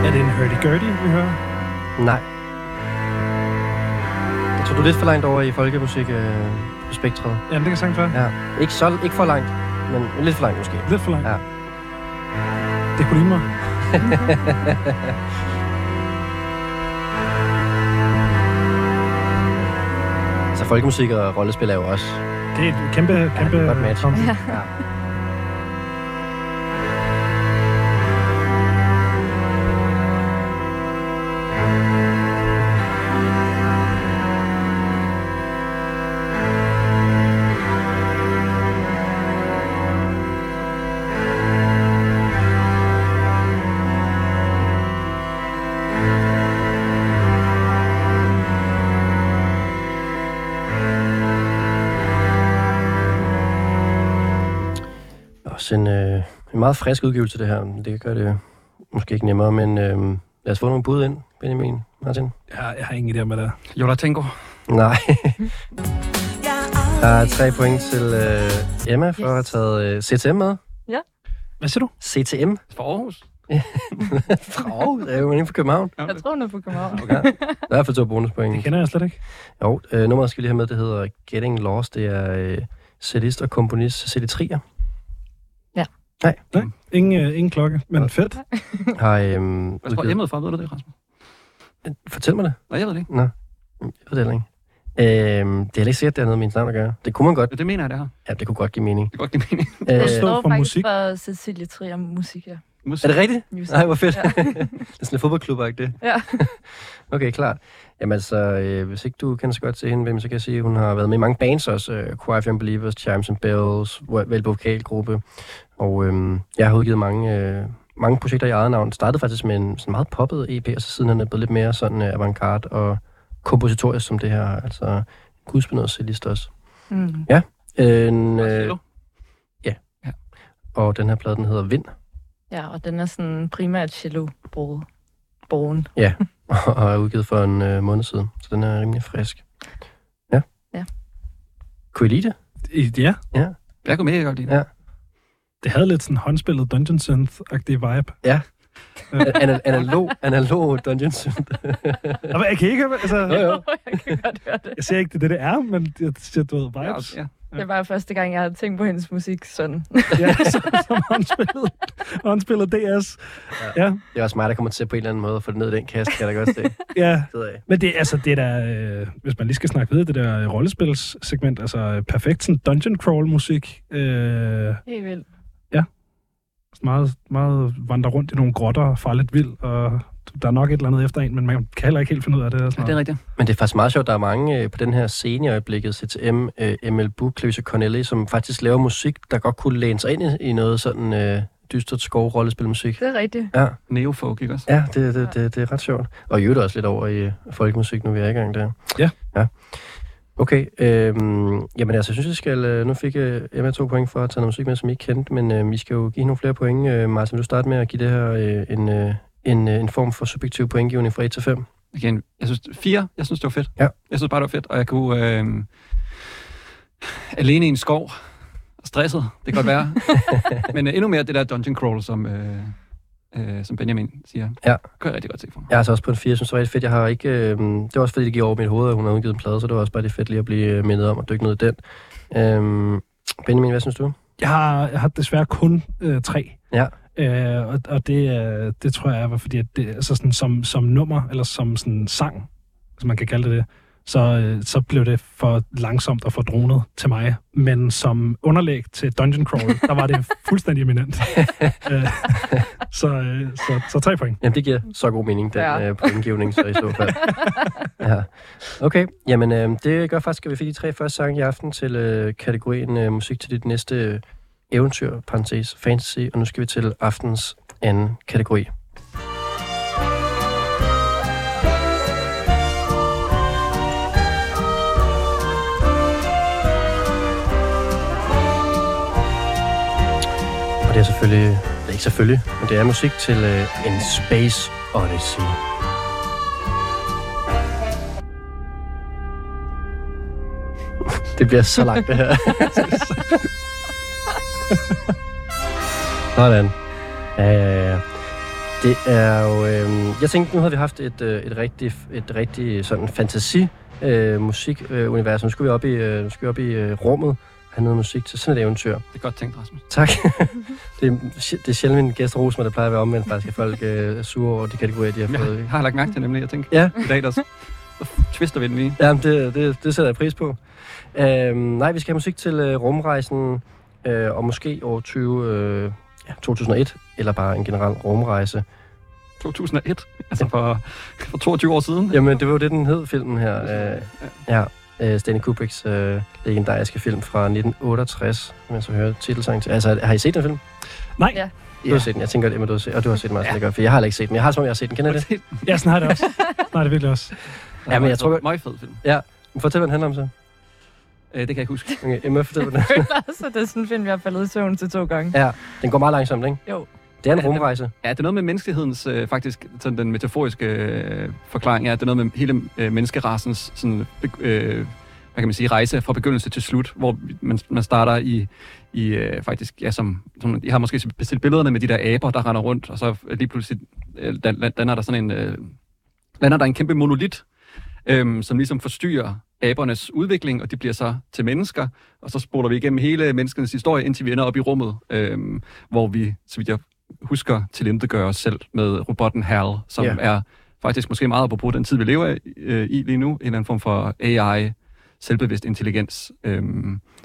Er det en hurdy-gurdy, vi hører? Nej. Jeg tror, du er lidt for langt over i folkemusik øh, på spektret. Ja, det kan sagtens være. Ja. Ikke, så, ikke for langt, men lidt for langt måske. Lidt for langt. Ja. Det kunne ligne mig. Altså folkemusik og rollespil er jo også Det er et kæmpe, kæmpe ja, godt match. Ja. Ja. Også en, øh, en meget frisk udgivelse, det her. Det gør det måske ikke nemmere, men øh, lad os få nogle bud ind, Benjamin, Martin. Jeg, jeg har ingen idé om, hvad det. Yola Tango. Nej. Der er tre point til øh, Emma for at have taget øh, CTM med. Hvad siger du? CTM? For Aarhus. Frau, det er jo inde for København. Jeg tror, hun er på København. Okay. Der er i hvert fald to bonuspoint. Det kender jeg slet ikke. Jo, øh, nummeret skal vi lige have med, det hedder Getting Lost. Det er øh, cellist og komponist Cecilie Trier. Nej, ingen, øh, ingen klokke, men fedt. Har, øhm, Hvad tror hjemmet for? Ved du det, Rasmus? Fortæl mig det. Nej, jeg ved det ikke. Jeg ved det heller ikke. Øhm, det er heller ikke sikkert, det har noget med ens navn at gøre. Det kunne man godt. Ja, det mener jeg, det har. Ja, det kunne godt give mening. Det kan godt give mening. Øh. Det står for faktisk musik. for Cecilie Trier musik, ja. Musik. er det rigtigt? Music. Nej, hvor fedt. Ja. det er sådan en fodboldklub det. Ja. Okay, klart. Jamen altså, øh, hvis ikke du kender så godt til hende, hvem, så kan jeg sige, at hun har været med i mange bands også. Øh, Choir of Young Believers, Chimes and Bells, Velbo Vokalgruppe. Og øh, jeg har udgivet mange, øh, mange projekter i eget navn. Det startede faktisk med en sådan meget poppet EP, og så siden er den blevet lidt mere sådan øh, avantgarde og kompositorisk som det her. Altså, gudspændet cellist også. Mm. En, Og øh, cello. og den her plade, den hedder Vind, Ja, og den er sådan primært cello broen. Broen. og er udgivet for en øh, måned siden. Så den er rimelig frisk. Ja. Ja. Kunne I lide det? I- Ja, Jeg kunne mega godt lide det. Ja. Det havde lidt sådan håndspillet Dungeon Synth-agtig vibe. Ana- analog, analog Dungeons. Og jeg kan ikke høre, altså, jo, jo. jeg kan godt høre det. jeg siger ikke, det er det, det er, men jeg siger, du ved, Ja, vibes. også, ja. Det var første gang, jeg havde tænkt på hendes musik sådan. Ja, som, som håndspillet, håndspillet DS. Ja, Det er også mig, der kommer til på en eller anden måde at få det ned i den kasse, kan jeg da godt se. ja. Men det, altså, det er da, øh, hvis man lige skal snakke videre, det der rollespilssegment, altså perfekt sådan dungeon crawl musik. Øh, Helt vildt. Meget, meget vandre rundt i nogle grotter og fare lidt vild, og der er nok et eller andet efter en, men man kan heller ikke helt finde ud af det. Og ja, sådan det er rigtigt. Men det er faktisk meget sjovt, der er mange øh, på den her scene i øjeblikket, CTM, øh, ML Book, Close Corneli, som faktisk laver musik, der godt kunne læne sig ind i, i noget sådan øh, dystert skov-rollespilmusik. Det er rigtigt. Ja, Neofolk, ikke også? ja det, det, det, det er ret sjovt. Og i øvrigt også lidt over i øh, folkemusik, nu vi er i gang der. Ja. Ja. Okay, øhm, jamen altså, jeg synes, jeg skal... Øh, nu fik øh, Emma to point for at tage noget musik med, som I ikke kendte, men øh, vi skal jo give nogle flere point. Øh, Martin, vil du starte med at give det her øh, en, øh, en, øh, en form for subjektiv pointgivning fra 1 til 5? Igen, jeg synes, fire, jeg synes, det var fedt. Ja. Jeg synes bare, det var fedt, og jeg kunne... Øh, alene i en skov, stresset, det kan godt være. Men øh, endnu mere det der dungeon crawl, som, øh, øh, som Benjamin siger. Ja. Kan jeg rigtig godt se for mig. Jeg er altså også på en 4, jeg synes det var rigtig fedt. Jeg har ikke, øh, det var også fordi, det gik over mit hoved, at hun havde udgivet en plade, så det var også bare det fedt lige at blive øh, mindet om at dykke ned i den. Øhm, Benjamin, hvad synes du? Jeg har, jeg har desværre kun øh, tre. Ja. Øh, og og det, øh, det tror jeg var fordi, at det, altså sådan, som, som nummer, eller som sådan sang, som man kan kalde det det, så, øh, så blev det for langsomt og for dronet til mig. Men som underlæg til Dungeon Crawl, der var det fuldstændig eminent. øh, så, øh, så, så tre point. Jamen, det giver så god mening, den Ja. øh, pointgivning, så i så fald. ja. Okay, jamen øh, det gør faktisk, at vi fik de tre første sange i aften til øh, kategorien øh, musik til dit næste øh, eventyr, parentes, fantasy, og nu skal vi til aftens anden kategori. Og det er selvfølgelig, det er ikke selvfølgelig, men det er musik til uh, en Space Odyssey. det bliver så langt, det her. Sådan. Ja, ja, ja. Det er jo... Øh, jeg tænkte, nu havde vi haft et, øh, et rigtig, et rigtig sådan fantasi øh, musikunivers. Nu skal vi op i, øh, skal vi op i øh, rummet have noget musik til sådan et eventyr. Det er godt tænkt, Rasmus. Tak. det, er, det er sjældent min gæst roser mig, der plejer at være omvendt faktisk, at folk øh, er sure over de kategorier, de har Jeg fået. har lagt mærke til nemlig, jeg tænker, Ja, i dag der twister vi den lige. Jamen, det, det, det sætter jeg pris på. Øhm, nej, vi skal have musik til øh, rumrejsen, øh, og måske år 20, øh, ja, 2001, eller bare en generel rumrejse. 2001, altså for, for 22 år siden. Jamen, det var jo det, den hed, filmen her. Øh, ja, øh, Stanley Kubricks øh, legendariske film fra 1968, som jeg så hørte titelsang til. Altså, har I set den film? Nej, Ja. Du har set den. Jeg tænker, at Emma, du har set, og du har set den også, Ja. ja. for jeg har heller ikke set den. Jeg har som om, jeg har set den. Kender det? ja, sådan har det også. Jeg det virkelig også. Ja, men jeg tror godt- Meget fed film. Fortæl, hvad den handler om så. Øh, det kan jeg ikke huske. Okay, Emma, fortæl, hvad den Jeg føler også, at det er sådan en film, jeg har faldet i søvn til to gange. Ja, den går meget langsomt, ikke? Jo. Det er en Ja, rumrejse. Ja, det er noget med menneskehedens, øh, faktisk, sådan den metaforiske øh, forklaring er, at det er noget med hele øh, menneskerasens sådan, øh, hvad kan man sige, rejse fra begyndelse til slut, hvor man, man starter i, i øh, faktisk, ja, som, som, jeg har måske bestilt billederne med de der aber, der render rundt, og så lige pludselig øh, lander der sådan en, øh, lander der en kæmpe monolit, øh, som ligesom forstyrrer abernes udvikling, og de bliver så til mennesker, og så spoler vi igennem hele menneskenes historie, indtil vi ender op i rummet, øh, hvor vi, så vidt jeg husker, tilintetgør os selv med robotten HAL, som yeah. er faktisk måske meget på den tid, vi lever øh, i lige nu, en eller anden form for AI, selvbevidst intelligens, øh,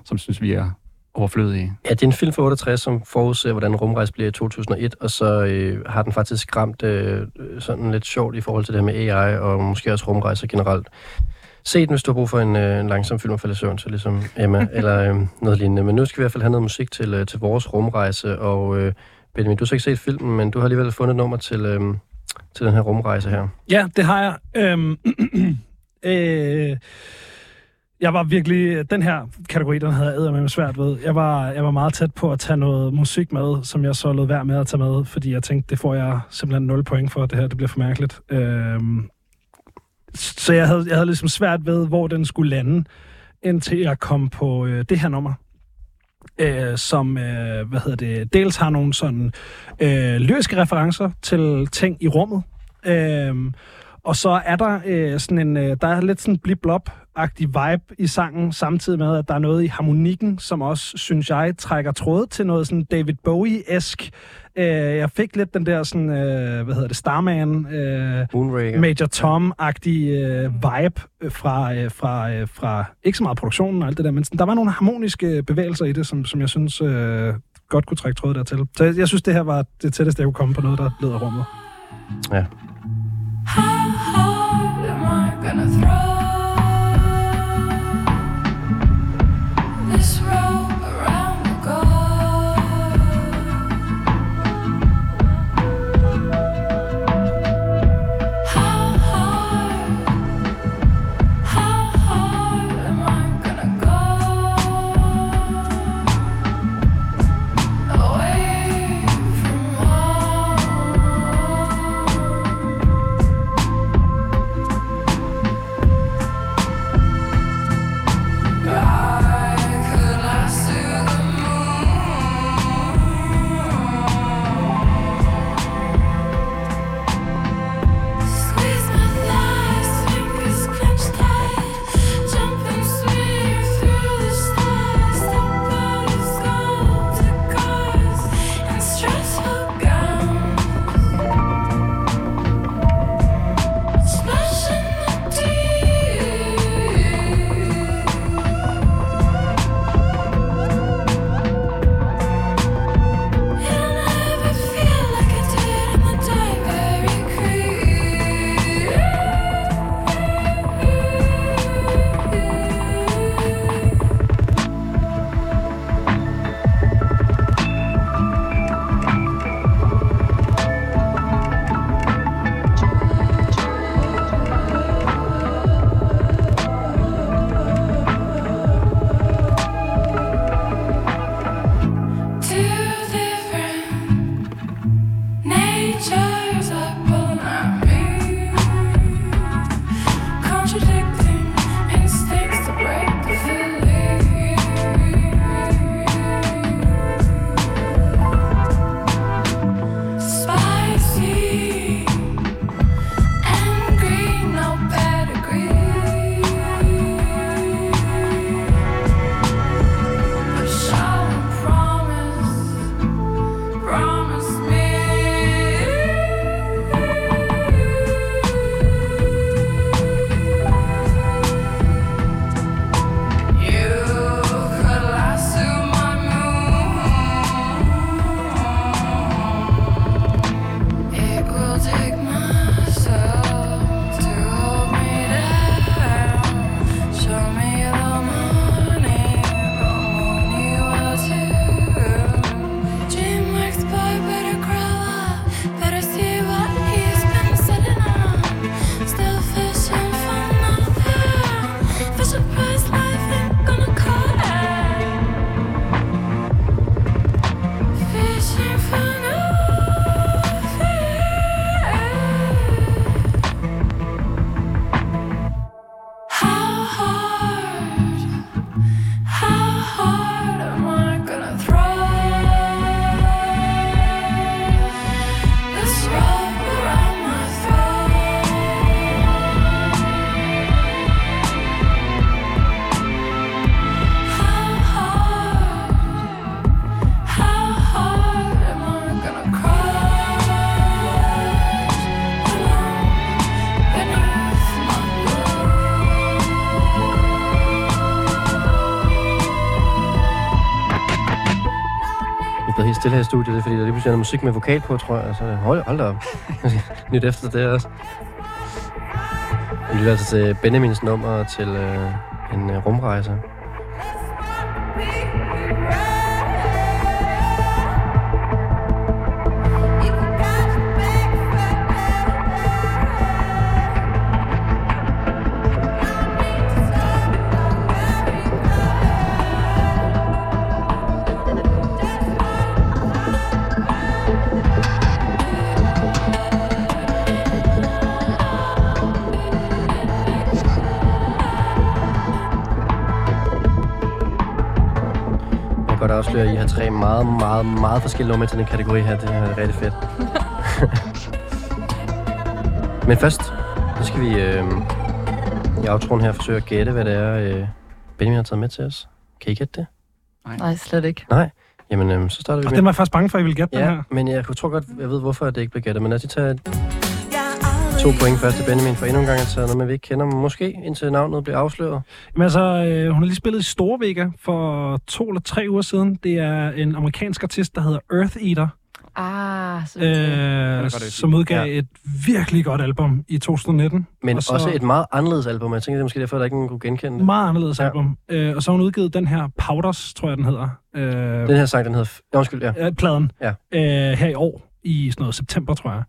som synes vi er overflødige. Ja, det er en film fra 68, som forudser, hvordan rumrejse bliver i 2001, og så øh, har den faktisk ramt øh, sådan lidt sjovt i forhold til det med AI, og måske også rumrejser generelt. Se den, hvis du har brug for en, øh, en langsom film at falde søvn til, ligesom Emma, eller øh, noget lignende. Men nu skal vi i hvert fald have noget musik til, øh, til vores rumrejse, og øh, Benjamin, du har så ikke set filmen, men du har alligevel fundet et nummer til, øh, til den her rumrejse her. Ja, det har jeg. Øhm, øh, jeg var virkelig... Den her kategori, den havde jeg med svært ved. Jeg var, jeg var meget tæt på at tage noget musik med, som jeg så lød værd med at tage med, fordi jeg tænkte, det får jeg simpelthen 0 point for, det her, det bliver for mærkeligt. Øhm, så jeg havde, jeg havde ligesom svært ved, hvor den skulle lande, indtil jeg kom på øh, det her nummer øh, som øh, hvad hedder det, dels har nogle sådan øh, lyriske referencer til ting i rummet, øh, og så er der øh, sådan en, øh, der er lidt sådan blip blop agtig vibe i sangen, samtidig med, at der er noget i harmonikken, som også, synes jeg, trækker tråd til noget sådan David Bowie-esk. Øh, jeg fik lidt den der sådan, øh, hvad hedder det, Starman, øh, Major Tom-agtig øh, vibe fra, øh, fra, øh, fra, ikke så meget produktionen og alt det der, men sådan, der var nogle harmoniske bevægelser i det, som, som jeg synes øh, godt kunne trække tråd dertil. Så jeg, jeg synes, det her var det tætteste, jeg kunne komme på noget, der leder rummet. Ja. How hard stille her i studiet, det er fordi, der lige pludselig er noget musik med vokal på, tror jeg. Altså, hold, hold da op. Nyt efter det også. Vi lytter altså til Benjamins nummer til øh, en øh, rumrejse. Tre meget, meget, meget forskellige numre til den kategori her. Det er rigtig fedt. Men først, så skal vi øh, i outroen her forsøge at gætte, hvad det er, øh, Benjamin har taget med til os. Kan I gætte det? Nej, slet ikke. Nej? Jamen, øh, så starter vi Og med... den var jeg faktisk bange for, at I ville gætte den Ja, her. men jeg tror godt, jeg ved, hvorfor det ikke blev gættet. Men lad os lige tage to point først til Benjamin, for endnu en gang at tage noget med, vi ikke kender. Måske indtil navnet bliver afsløret. Men altså, øh, hun har lige spillet i Storvega for to eller tre uger siden. Det er en amerikansk artist, der hedder Earth Eater, Ah, så øh, som udgav Ja. et virkelig godt album i 2019. Men Og så... så- også et meget anderledes album. Jeg tænker, det er måske derfor, at der ikke nogen, kunne genkende det. Meget anderledes Ja. album. Øh, og så har hun udgivet den her Powders, tror jeg, den hedder. Øh, Den her sang, den hedder... Ja, undskyld, ja. øh, pladen. Ja. Øh, her i år, i sådan noget september, tror jeg.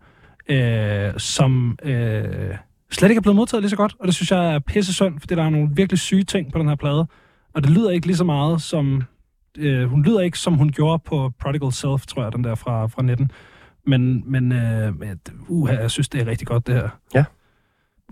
Øh, som øh, slet ikke er blevet modtaget lige så godt. Og det synes jeg er pisse synd, fordi der er nogle virkelig syge ting på den her plade. Og det lyder ikke lige så meget som... Øh, hun lyder ikke, som hun gjorde på Prodigal Self, tror jeg, den der fra, fra 19. Men, men øh, uh, jeg synes, det er rigtig godt, det her.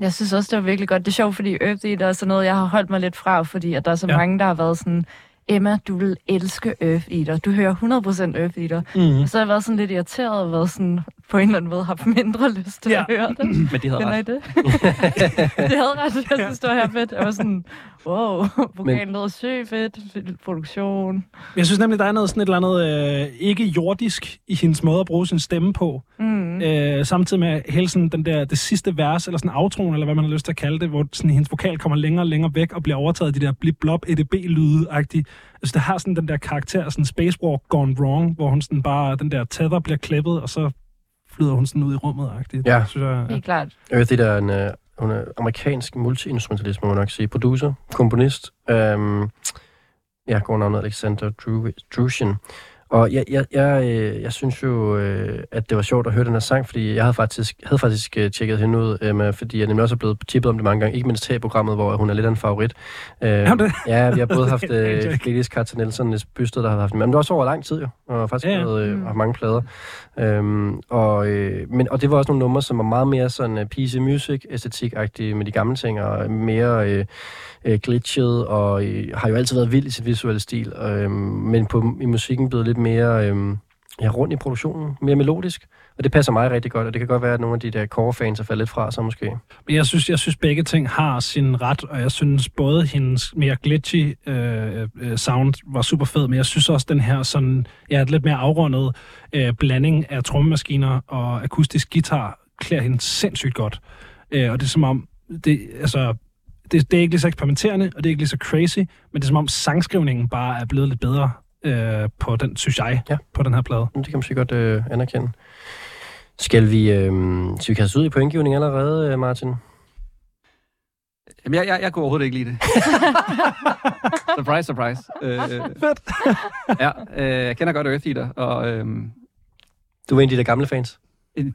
Jeg synes også, det var virkelig godt. Det er sjovt, fordi Earth Eater er sådan noget, jeg har holdt mig lidt fra, fordi at der er så Ja. ja. mange, der har været sådan, Emma, du vil elske Earth Eater. Du hører 100% Earth Eater. Mm. Og så har jeg været sådan lidt irriteret og været sådan, på en eller anden måde haft mindre lyst til Ja. at høre det. Men de havde Kender I ret. det? det havde ret. Jeg synes, det var her fedt. Jeg var sådan, wow, vokalen lød sygt fedt, produktion. Jeg synes nemlig, der er noget sådan et eller andet øh, ikke jordisk i hendes måde at bruge sin stemme på. Mm. Øh, samtidig med hele sådan den der, det sidste vers, eller sådan outroen, eller hvad man har lyst til at kalde det, hvor sådan, hendes vokal kommer længere og længere væk og bliver overtaget af de der blip-blop EDB-lyde-agtige. Altså, det har sådan den der karakter, sådan Space Walk Gone Wrong, hvor hun sådan bare, den der tether bliver klippet, og så flyder hun sådan ud i rummet-agtigt. Ja. Det synes jeg, ja. Helt klart. Earth Eater er en øh, hun er amerikansk multi-instrumentalist, må man nok sige. Producer, komponist. Øhm, ja, går navnet Alexander Drew, Drushin. Og jeg, jeg, jeg, øh, jeg synes jo, øh, at det var sjovt at høre den her sang, fordi jeg havde faktisk, havde faktisk øh, tjekket hende ud, med, fordi jeg nemlig også er blevet tippet om det mange gange, ikke mindst her i programmet, hvor hun er lidt af en favorit. Hun det? ja, vi har både haft. Felix Carter Nielsen, Nis Bysted, der har haft den, men det var også over lang tid jo, og faktisk Ja, ja, været, øh, Mm. haft mange plader. Øhm, og, øh, men, og det var også nogle numre, som var meget mere sådan uh, PC music æstetik-agtige med de gamle ting, og mere øh, øh, glitchet, og øh, har jo altid været vild i sit visuelle stil, øh, men på, i musikken blevet lidt mere øh, ja, rundt i produktionen, mere melodisk. Og det passer mig rigtig godt, og det kan godt være, at nogle af de der core-fans er faldet lidt fra sig måske. Men jeg synes, jeg synes begge ting har sin ret, og jeg synes både hendes mere glitchy øh, øh, sound var super fed, men jeg synes også den her sådan, ja, lidt mere afrundet øh, blanding af trommemaskiner og akustisk guitar klæder hende sindssygt godt. Øh, og det er som om, det, altså, det, det er ikke lige så eksperimenterende, og det er ikke lige så crazy, men det er som om sangskrivningen bare er blevet lidt bedre øh, på den, synes jeg, Ja. på den her plade. Det kan man måske godt øh, anerkende. Skal vi, øh, skal vi kaste ud i pointgivning allerede, øh, Martin? Jamen, jeg, jeg, jeg kunne overhovedet ikke lide det. surprise, surprise. Øh, Fedt. ja, øh, jeg kender godt Earth Eater, og øh, Du er en af de der gamle fans?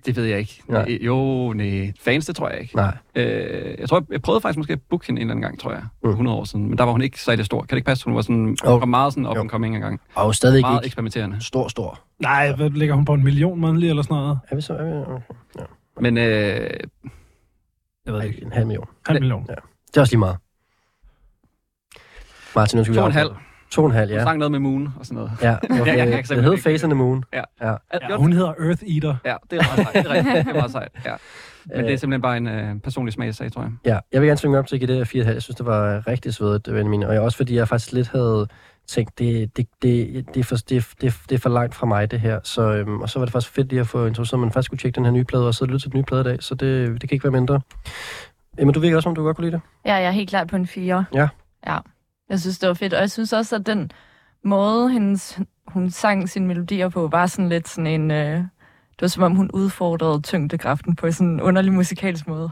Det ved jeg ikke. Nej. Nej. Jo, nej. Fans, det tror jeg ikke. Nej. Øh, jeg tror, jeg prøvede faktisk måske at booke hende en eller anden gang, tror jeg. Mm. 100 år siden. Men der var hun ikke særlig stor. Kan det ikke passe? Hun var sådan, oh. var meget sådan Jo. and coming engang. Og stadig Meget ikke eksperimenterende. stor, stor. Nej, hvad ligger hun på en million månedlig eller sådan noget? Er vi så? Er vi, okay. Men øh, Jeg ved Ej, ikke. en halv million. Halv million. Det er også lige meget. Martin, nu skal vi to og en halv. To og en halv, Hun ja. sang noget med Moon og sådan noget. Ja, okay. jeg kan det simpelthen hedder ikke- Face on the Moon. Ja. Ja. Ja, hun hedder Earth Eater. Ja, det er meget sejt. Det er, rigtigt. det er meget sejt, ja. Men det er Øh, simpelthen bare en øh, personlig smagsag, tror jeg. Ja, jeg vil gerne svinge op til at give det her 4,5. Jeg synes, det var rigtig svedigt, Benjamin. Og jeg, også fordi jeg faktisk lidt havde tænkt, det, det, det, det, er, for, det, det, det er for langt fra mig, det her. Så, øhm, og så var det faktisk fedt lige at få introduceret, at man faktisk skulle tjekke den her nye plade, og så lytte til den nye plade i dag. Så det, det kan ikke være mindre. Men du virker også, om du godt kunne lide det. Ja, jeg er helt klart på en 4. Ja. Ja. Jeg synes, det var fedt. Og jeg synes også, at den måde, hendes hun sang sine melodier på, var sådan lidt sådan en... Øh, det var som om, hun udfordrede tyngdekraften på sådan en underlig musikalsk måde.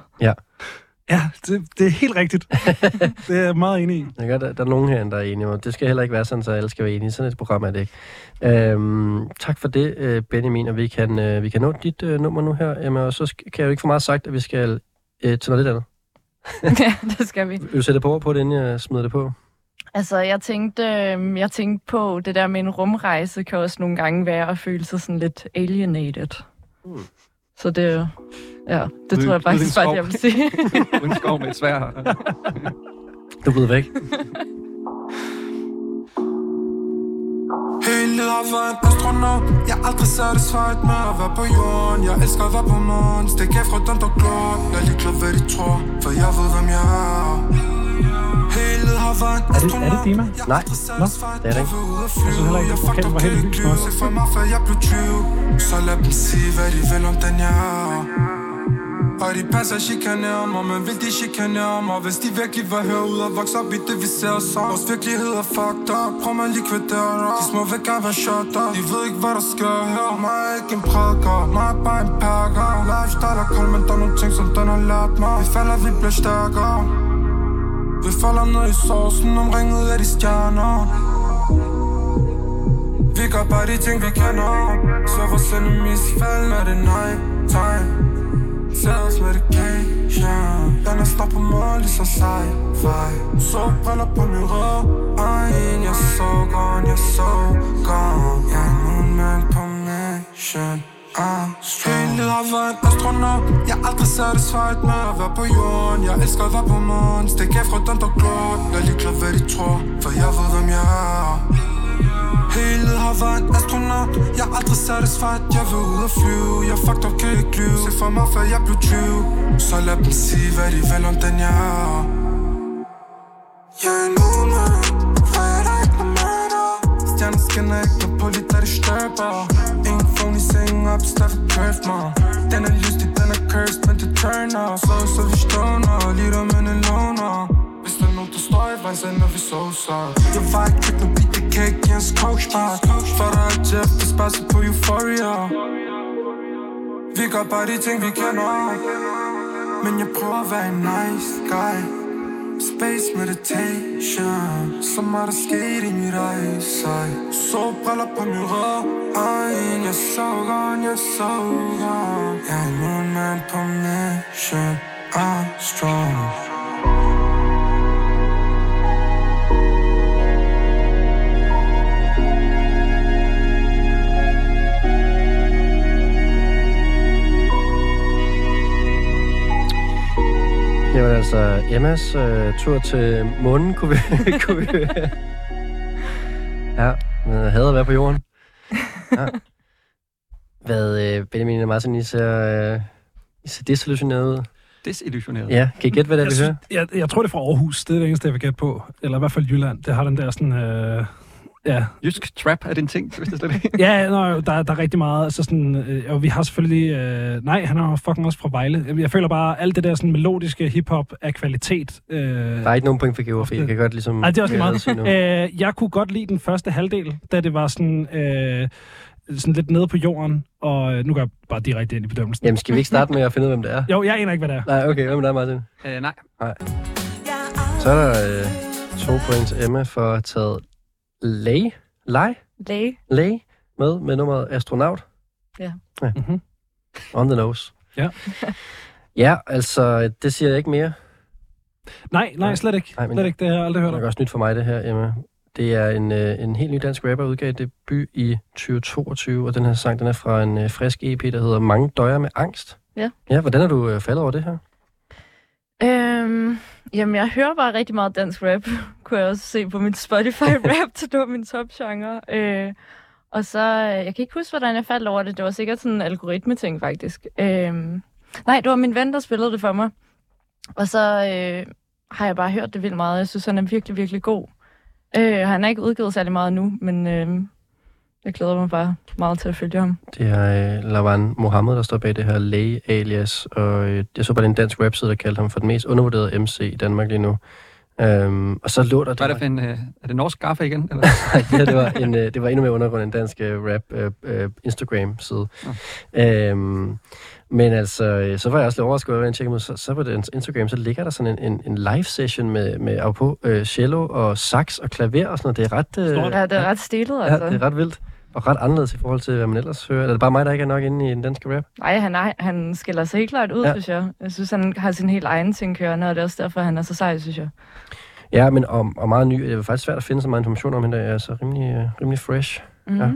Ja, det, det er helt rigtigt. det er jeg meget enig i. Jeg gør, der, der er nogen herinde, der er enige. Og det skal heller ikke være sådan, så alle skal være enige. Sådan et program er det ikke. Øhm, tak for det, øh, Benjamin. Og vi kan, øh, vi kan nå dit øh, nummer nu her, Emma. Og så skal, kan jeg jo ikke få meget sagt, at vi skal øh, til noget lidt andet. ja, det skal vi. Vil du sætte på på det, inden jeg smider det på? Altså, jeg tænkte, øh, jeg tænkte på, det der med en rumrejse kan også nogle gange være at føle sig sådan lidt alienated. Mm. Så det, ja, det Uden- tror jeg faktisk bare, jeg vil sige. Uden skov med et svær. Du er blevet væk. Hele været en astronaut Jeg er aldrig satisfied med at være på jorden Jeg elsker at være på månen Stik af fra den der glor Jeg er ligeglad hvad de tror For jeg ved hvem jeg er er det, er det Dima? Nej, nå, det er det ikke. Jeg synes heller ikke, at fucked vokalen var helt kan lys nok. Se for mig før jeg blev 20 Så lad dem sige hvad de vil om den jeg er og de passer chikanerer mig, men vil de chikanere mig Hvis de virkelig var herude og vokse op i det vi ser os om. Vores virkelighed er fucked up, prøv mig lige kvittere De små vil gerne være shut up, de ved ikke hvad der sker her. Mig er ikke en prædiker, mig er bare en pakker. Lifestyle er kold, men der er nogle ting som den har lært mig. Vi falder, vi bliver stærkere. Vi falder ned i sovsen, omringet af de stjerner. Vi gør bare de ting vi kender. Så vores enemies fald, når det er night time Sales medication. Den er snart på mål, lige så sci-fi Så briller på min rød Egen, jeg så gone, jeg så gone Jeg er nu en mand på mission Hele livet har været en astronaut. Jeg er aldrig satisfied med at være på jorden. Jeg elsker at være på månen Stik af fra den der klot Jeg er ligeglad hvad de tror For jeg ved hvem jeg er. Hele har været en astronaut. Jeg er aldrig satisfied, jeg vil ud og flyve. Jeg fucked up, kan ikke lyve. Se for mig, før jeg blev 20 Så lad dem sige, hvad de vil om den jeg er. Jeg er en mand. For jeg er der ikke noget murder Stjerner skinner ikke noget på de da det størper Ingen sengen op, staffet curved mig Den er lystig, den er cursed, men det turner Så så vi stoner, lige der med en loner Hvis der er nogen, der står i vejen, så når vi så så Jeg var ikke købt noget beat, det kan ikke give en coach For der er Jeff, der spasser på euphoria. Vi gør bare de ting, vi kender Men jeg prøver at være en nice guy. Space meditation. Så meget der sket i mit eyesight Så briller på min rød Egen, jeg så gone, jeg så gone. Jeg er nu en mand på mission I'm strong Jamen altså, Emmas øh, tur til månen kunne vi, kunne vi. Ja, men jeg hader at være på jorden. Ja. Hvad, øh, Benjamin og Martin, I ser, øh, I ser desillusioneret ud. Desillusioneret. Ja, kan I gætte, hvad det er, Jeg, vi hører? jeg, jeg tror, det er fra Aarhus. Det er det eneste, jeg vil gætte på. Eller i hvert fald Jylland. Det har den der sådan... Øh, ja, Jysk trap er det en ting, hvis det slet ikke. ja nå, der, der er rigtig meget. Altså sådan, øh, og vi har selvfølgelig... Øh, nej, han er fucking også fra Vejle. Jeg føler bare, alt det der sådan melodiske hiphop er kvalitet. Øh, Der er ikke nogen point for geografi. Jeg kan godt ligesom... Nej, det er også meget. Øh, jeg kunne godt lide den første halvdel, da det var sådan, øh, sådan lidt nede på jorden, og øh, nu går jeg bare direkte ind i bedømmelsen. Jamen, skal vi ikke starte med at finde ud af, hvem det er? Jo, jeg aner ikke, hvad det er. Nej, okay. Hvad med dig, Martin? Øh, nej. Så er der øh, to point til Emma for at have taget Lay, Lay, Læge. Lay med, med nummeret Astronaut. Ja. ja. Mhm. On the nose. Ja. ja, altså, det siger jeg ikke mere. Nej, nej, slet ikke. Nej, men- slet ikke. Det har jeg aldrig hørt Det om. er også nyt for mig, det her, Emma. Det er en, øh, en helt ny dansk rapper, udgav debut i 2022, og den her sang, den er fra en øh, frisk EP, der hedder Mange døjer med angst. Ja. Ja, hvordan er du øh, faldet over det her? Øhm, jamen, jeg hører bare rigtig meget dansk rap. Kunne jeg også se på min Spotify rap, til det var min topgenre. Øh, og så, øh, jeg kan ikke huske, hvordan jeg faldt over det. Det var sikkert sådan en algoritme-ting, faktisk. Øhm, nej, det var min ven, der spillede det for mig. Og så øh, har jeg bare hørt det vildt meget. Jeg synes, han er virkelig, virkelig god. Øh, han er ikke udgivet særlig meget nu, men øh, jeg glæder mig bare meget til at følge ham. Det er øh, Lavan Mohammed, der står bag det her Lay alias, og øh, jeg så bare en dansk webside, der kaldte ham for den mest undervurderede MC i Danmark lige nu. Øhm, og så lå der... Hvad er det for en... Øh, er det norsk gaffe igen? Eller? Nej, det var, en, øh, det var endnu mere undergrund end dansk øh, rap øh, øh, Instagram-side. Øhm, men altså, øh, så var jeg også lidt overrasket over, at jeg tjekkede ud, så, så på den Instagram, så ligger der sådan en, en, en live-session med, med apropos, øh, cello og sax og klaver og sådan noget. Det er ret... Øh. Ja, det er ret stilet, ja, altså. det er ret vildt. Og ret anderledes i forhold til, hvad man ellers hører. Er det bare mig, der ikke er nok inde i den danske rap? Nej, han, er, han skiller sig helt klart ud, Ja. ja. synes jeg. Jeg synes, han har sin helt egen ting kørende, og det er også derfor, han er så sej, synes jeg. Ja, men og, og meget ny. Det er faktisk svært at finde så meget information om hende, der er så rimelig, øh, rimelig fresh. Mm-hmm. Ja.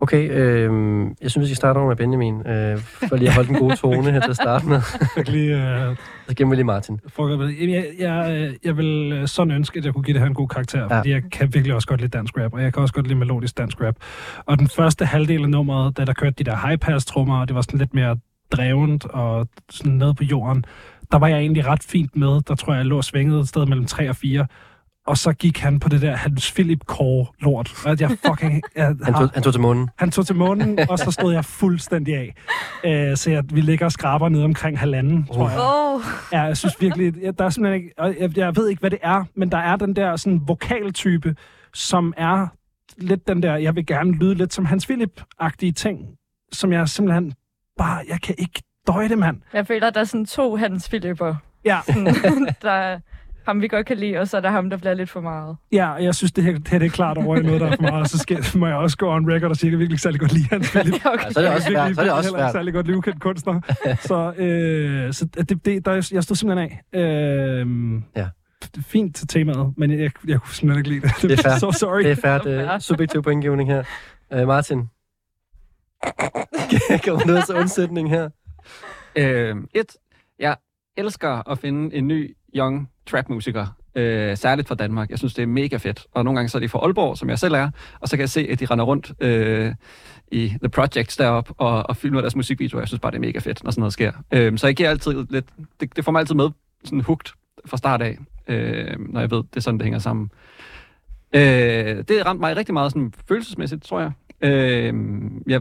Okay, øh, jeg synes, vi skal starte over med Benjamin, øh, for lige at holde den gode tone her til at starte med. Jeg kan lige, øh, Så gemmer vi lige Martin. jeg, jeg, jeg, øh, jeg vil sådan ønske, at jeg kunne give det her en god karakter, Ja. fordi jeg kan virkelig også godt lide dansk rap, og jeg kan også godt lide melodisk dansk rap. Og den første halvdel af nummeret, da der kørte de der high-pass-trummer, og det var sådan lidt mere drevent og sådan nede på jorden, der var jeg egentlig ret fint med. Der tror jeg, jeg lå svinget et sted mellem 3 og 4. Og så gik han på det der Hans Philip Kåre lort. Og jeg fucking... Jeg Han tog, han tog til månen. han tog til månen, og så stod jeg fuldstændig af. Øh, så jeg, vi ligger og skraber ned omkring halvanden, tror jeg. Oh. Ja, jeg synes virkelig, ja, der er simpelthen ikke, og jeg, jeg ved ikke, hvad det er, men der er den der sådan vokaltype, som er lidt den der, jeg vil gerne lyde lidt som Hans Philip-agtige ting, som jeg simpelthen bare, jeg kan ikke døje det, mand. Jeg føler, at der er sådan to Hans Philipper. Ja, Sådan, der er ham, vi godt kan lide, og så er der ham, der bliver lidt for meget. ja, jeg synes, det her, det her det er klart over i noget, der er for meget, og så skal, må jeg også gå on record og sige, at jeg virkelig ikke særlig godt lide Hans Philip. okay. Ja, så er det også svært. Så er det også svært. særlig godt lige ukendt kunstner. så øh, så det, det, der, jeg stod simpelthen af. Øh, Ja. Fint til temaet, men jeg, jeg kunne simpelthen ikke lide det. Det er fair. so sorry. Det er færdigt. Øh, subjektiv pointgivning her. Øh, Martin. Kommer noget til undsætning her? Øh, et, jeg elsker at finde en ny young trap-musiker, øh, særligt fra Danmark. Jeg synes, det er mega fedt. Og nogle gange så er de fra Aalborg, som jeg selv er, og så kan jeg se, at de render rundt øh, i The Projects deroppe og, og filmer deres musikvideoer. Jeg synes bare, det er mega fedt, når sådan noget sker. Øh, så jeg giver altid lidt... Det, det får mig altid med sådan hugt fra start af, øh, når jeg ved, det er sådan, det hænger sammen. Øh, det ramte mig rigtig meget sådan følelsesmæssigt, tror jeg. Øh, jeg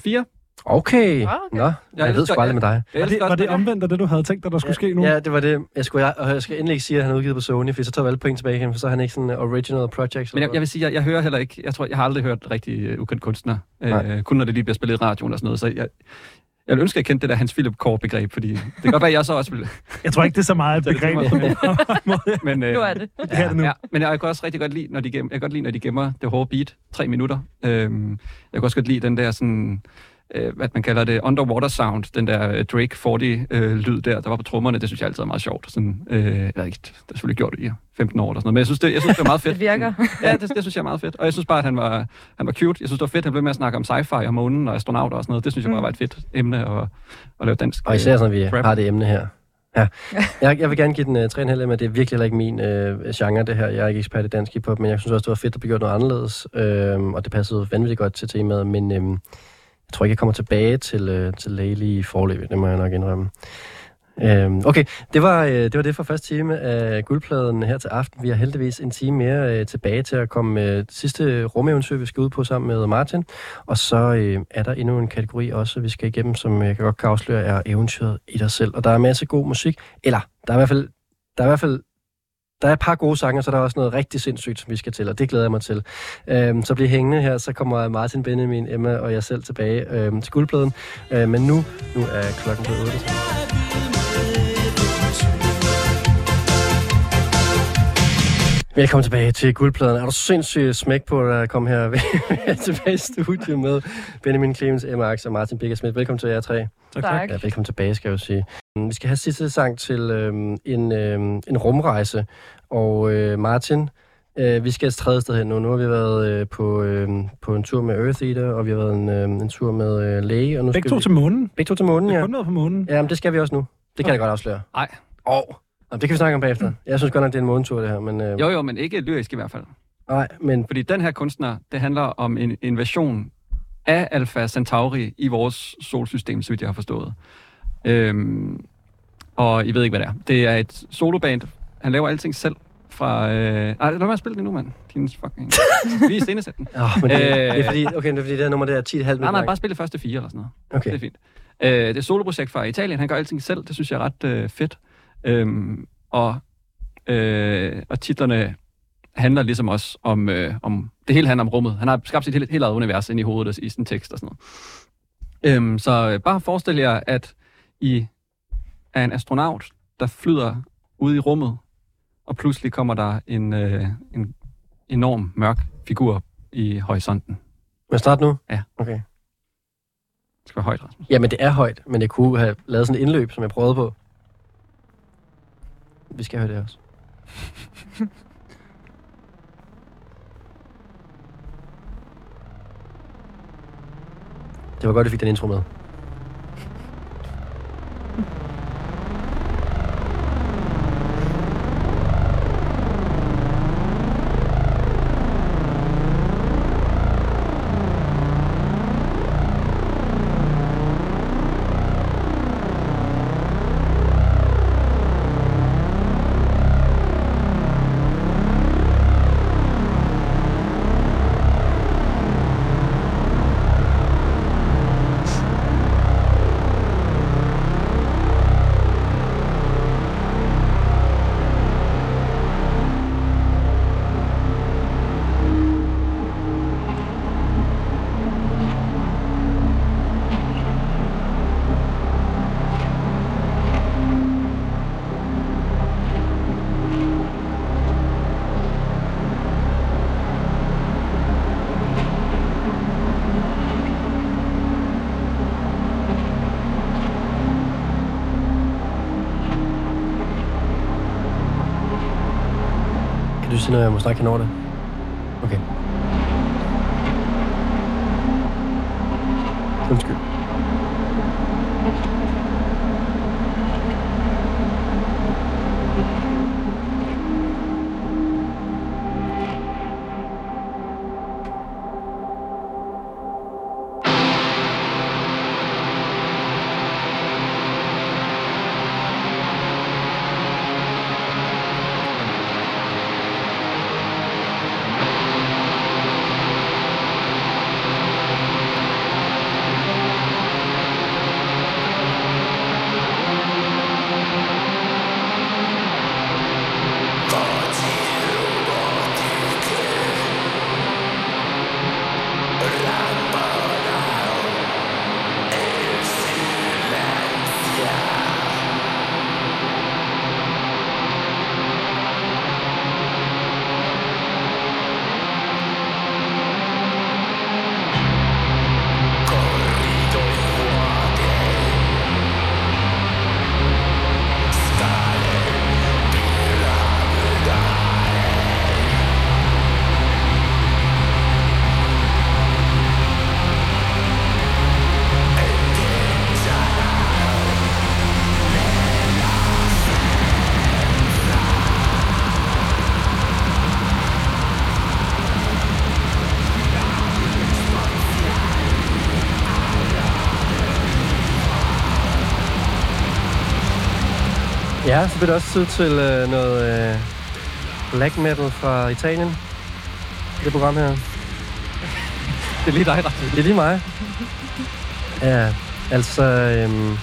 fire. Okay. okay. Nå, jeg, jeg ved sgu aldrig med dig. Jeg Var det, var det omvendt af det, du havde tænkt dig, der skulle ske nu? Ja, det var det. Jeg, skulle, jeg, og jeg skal endelig ikke sige, at han er udgivet på Sony, for så tager vi alle point tilbage igen, for så er han ikke sådan en original project. Men jeg, jeg vil sige, jeg, jeg hører heller ikke, jeg tror, jeg har aldrig hørt rigtig uh, ukendt kunstner. Nej. Øh, kun når det lige bliver spillet i radioen og sådan noget. Så jeg, jeg vil ønske, at jeg kendte det der Hans Philip Kåre begreb, fordi det kan godt være, at jeg så også vil. Jeg tror ikke, det er så meget et begreb. Men, øh, Nu er det. Det er det nu. Ja, men jeg kan også rigtig godt lide, når de, gem, jeg kan godt lide, når de gemmer det hårde beat, tre minutter. Øhm, jeg kan også godt lide den der sådan, øh, hvad man kalder det, underwater sound, den der øh, Drake 40 øh, lyd der, der var på trommerne, det synes jeg altid er meget sjovt. Sådan, øh, jeg ved ikke, det har selvfølgelig gjort det i 15 år eller sådan noget, men jeg synes, det, jeg synes, det var meget fedt. Det virker. Ja, det, det, synes jeg er meget fedt. Og jeg synes bare, at han var, han var cute. Jeg synes, det var fedt, at han blev med at snakke om sci-fi og månen og astronauter og sådan noget. Det synes jeg bare Mm. var et fedt emne at, at lave dansk. Og især sådan, at vi Rap. har det emne her. Ja. Jeg, jeg vil gerne give den uh, 3,5, men det er virkelig heller ikke min uh, genre, det her. Jeg er ikke ekspert i dansk hiphop, men jeg synes også, det var fedt at blive gjort noget anderledes. Uh, og det passede vanvittigt godt til temaet, men uh, jeg tror ikke, jeg kommer tilbage til, øh, til Layli i forløbet. Det må jeg nok indrømme. Øhm, okay, det var, øh, det var det for første time af guldpladen her til aften. Vi har heldigvis en time mere øh, tilbage til at komme med det sidste rumeventyr, vi skal ud på sammen med Martin. Og så øh, er der endnu en kategori også, vi skal igennem, som jeg kan godt kan afsløre, er eventyret i dig selv. Og der er masser god musik. Eller, der er i hvert fald, der er i hvert fald der er et par gode sange, så der er også noget rigtig sindssygt, som vi skal til, og det glæder jeg mig til. Øhm, så bliv hængende her, så kommer Martin, Benjamin, Emma og jeg selv tilbage øhm, til guldpladen. Øhm, men nu, nu er klokken blevet 8. Velkommen tilbage til guldpladen. Er du sindssygt smæk på at komme her tilbage i studiet med Benjamin Clemens, Emma Ax og Martin Biggersmith. Velkommen til jer tre. Tak, Tak. Ja, velkommen tilbage, skal jeg jo sige. Vi skal have sidste sang til øhm, en, øhm, en rumrejse. Og øh, Martin, øh, vi skal et tredje sted hen nu. Nu har vi været øh, på, øh, på en tur med Earth Eater, og vi har været en, øh, en tur med øh, læge. Og nu Begge skal to vi... til månen. Begge to til månen, ja. har kun været på månen. Ja, men det skal vi også nu. Det kan jeg godt afsløre. Nej. Åh, oh. Det kan vi snakke om bagefter. Jeg synes godt nok, det er en månetur, det her. Men, øh, Jo, jo, men ikke lyrisk i hvert fald. Nej, men Fordi den her kunstner, det handler om en invasion af Alpha Centauri i vores solsystem, så vidt jeg har forstået. Øhm, og I ved ikke, hvad det er. Det er et soloband. Han laver alting selv fra... Øh... Ej, lad mig spille det nu, mand. Din fucking... Vi er scenesæt den. Oh, men det, Øh. det, er fordi, okay, det er fordi, det her nummer der er 10,5 minutter. Nej, nej, bare spille de første fire eller sådan noget. Okay. Det er fint. Øh, det er et soloprojekt fra Italien. Han gør alting selv. Det synes jeg er ret øh, fedt. Øhm, Og, øh, og titlerne handler ligesom også om, øh, om... Det hele handler om rummet. Han har skabt sit helt, helt eget univers ind i hovedet i sin tekst og sådan noget. Øhm, så øh, bare forestil jer, at I er en astronaut, der flyder ud i rummet, og pludselig kommer der en, øh, en enorm mørk figur i horisonten. Må jeg starte nu? Ja. Okay. Det skal være højt, Rasmus. Jamen, det er højt, men jeg kunne have lavet sådan et indløb, som jeg prøvede på. Vi skal høre det også. det var godt, at vi fik den intro med. du sige noget, Ja, så bliver det også tid til øh, noget øh, black metal fra Italien. Det program her. Det er lige dig, Rasmus. Det er lige mig. Ja, altså... Øhm,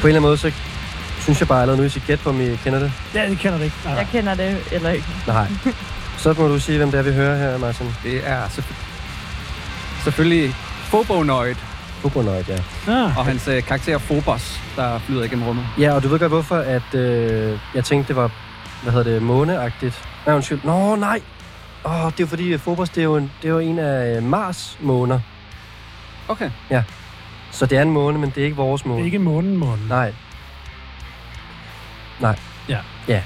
på en eller anden måde, så synes jeg bare allerede nu, at I gætte på, om I kender det. Ja, det kender det ikke. Nej, nej. Jeg kender det eller ikke. Nej. Så må du sige, hvem det er, vi hører her, Martin. Det er selvfø- selvfølgelig Fobonoid Fobonoid, ja. Ah, og hans øh, karakter Phobos, der flyder igennem rummet. Ja, og du ved godt, hvorfor at, øh, jeg tænkte, det var, hvad hedder det, måneagtigt. Nej, undskyld. Nå, nej. Åh, det er fordi, at Phobos, det er jo en, det er jo en af øh, Mars måner. Okay. Så det er en måne, men det er ikke vores det måne. er ikke månen, månen. Nej. Nej. Ja. Ja.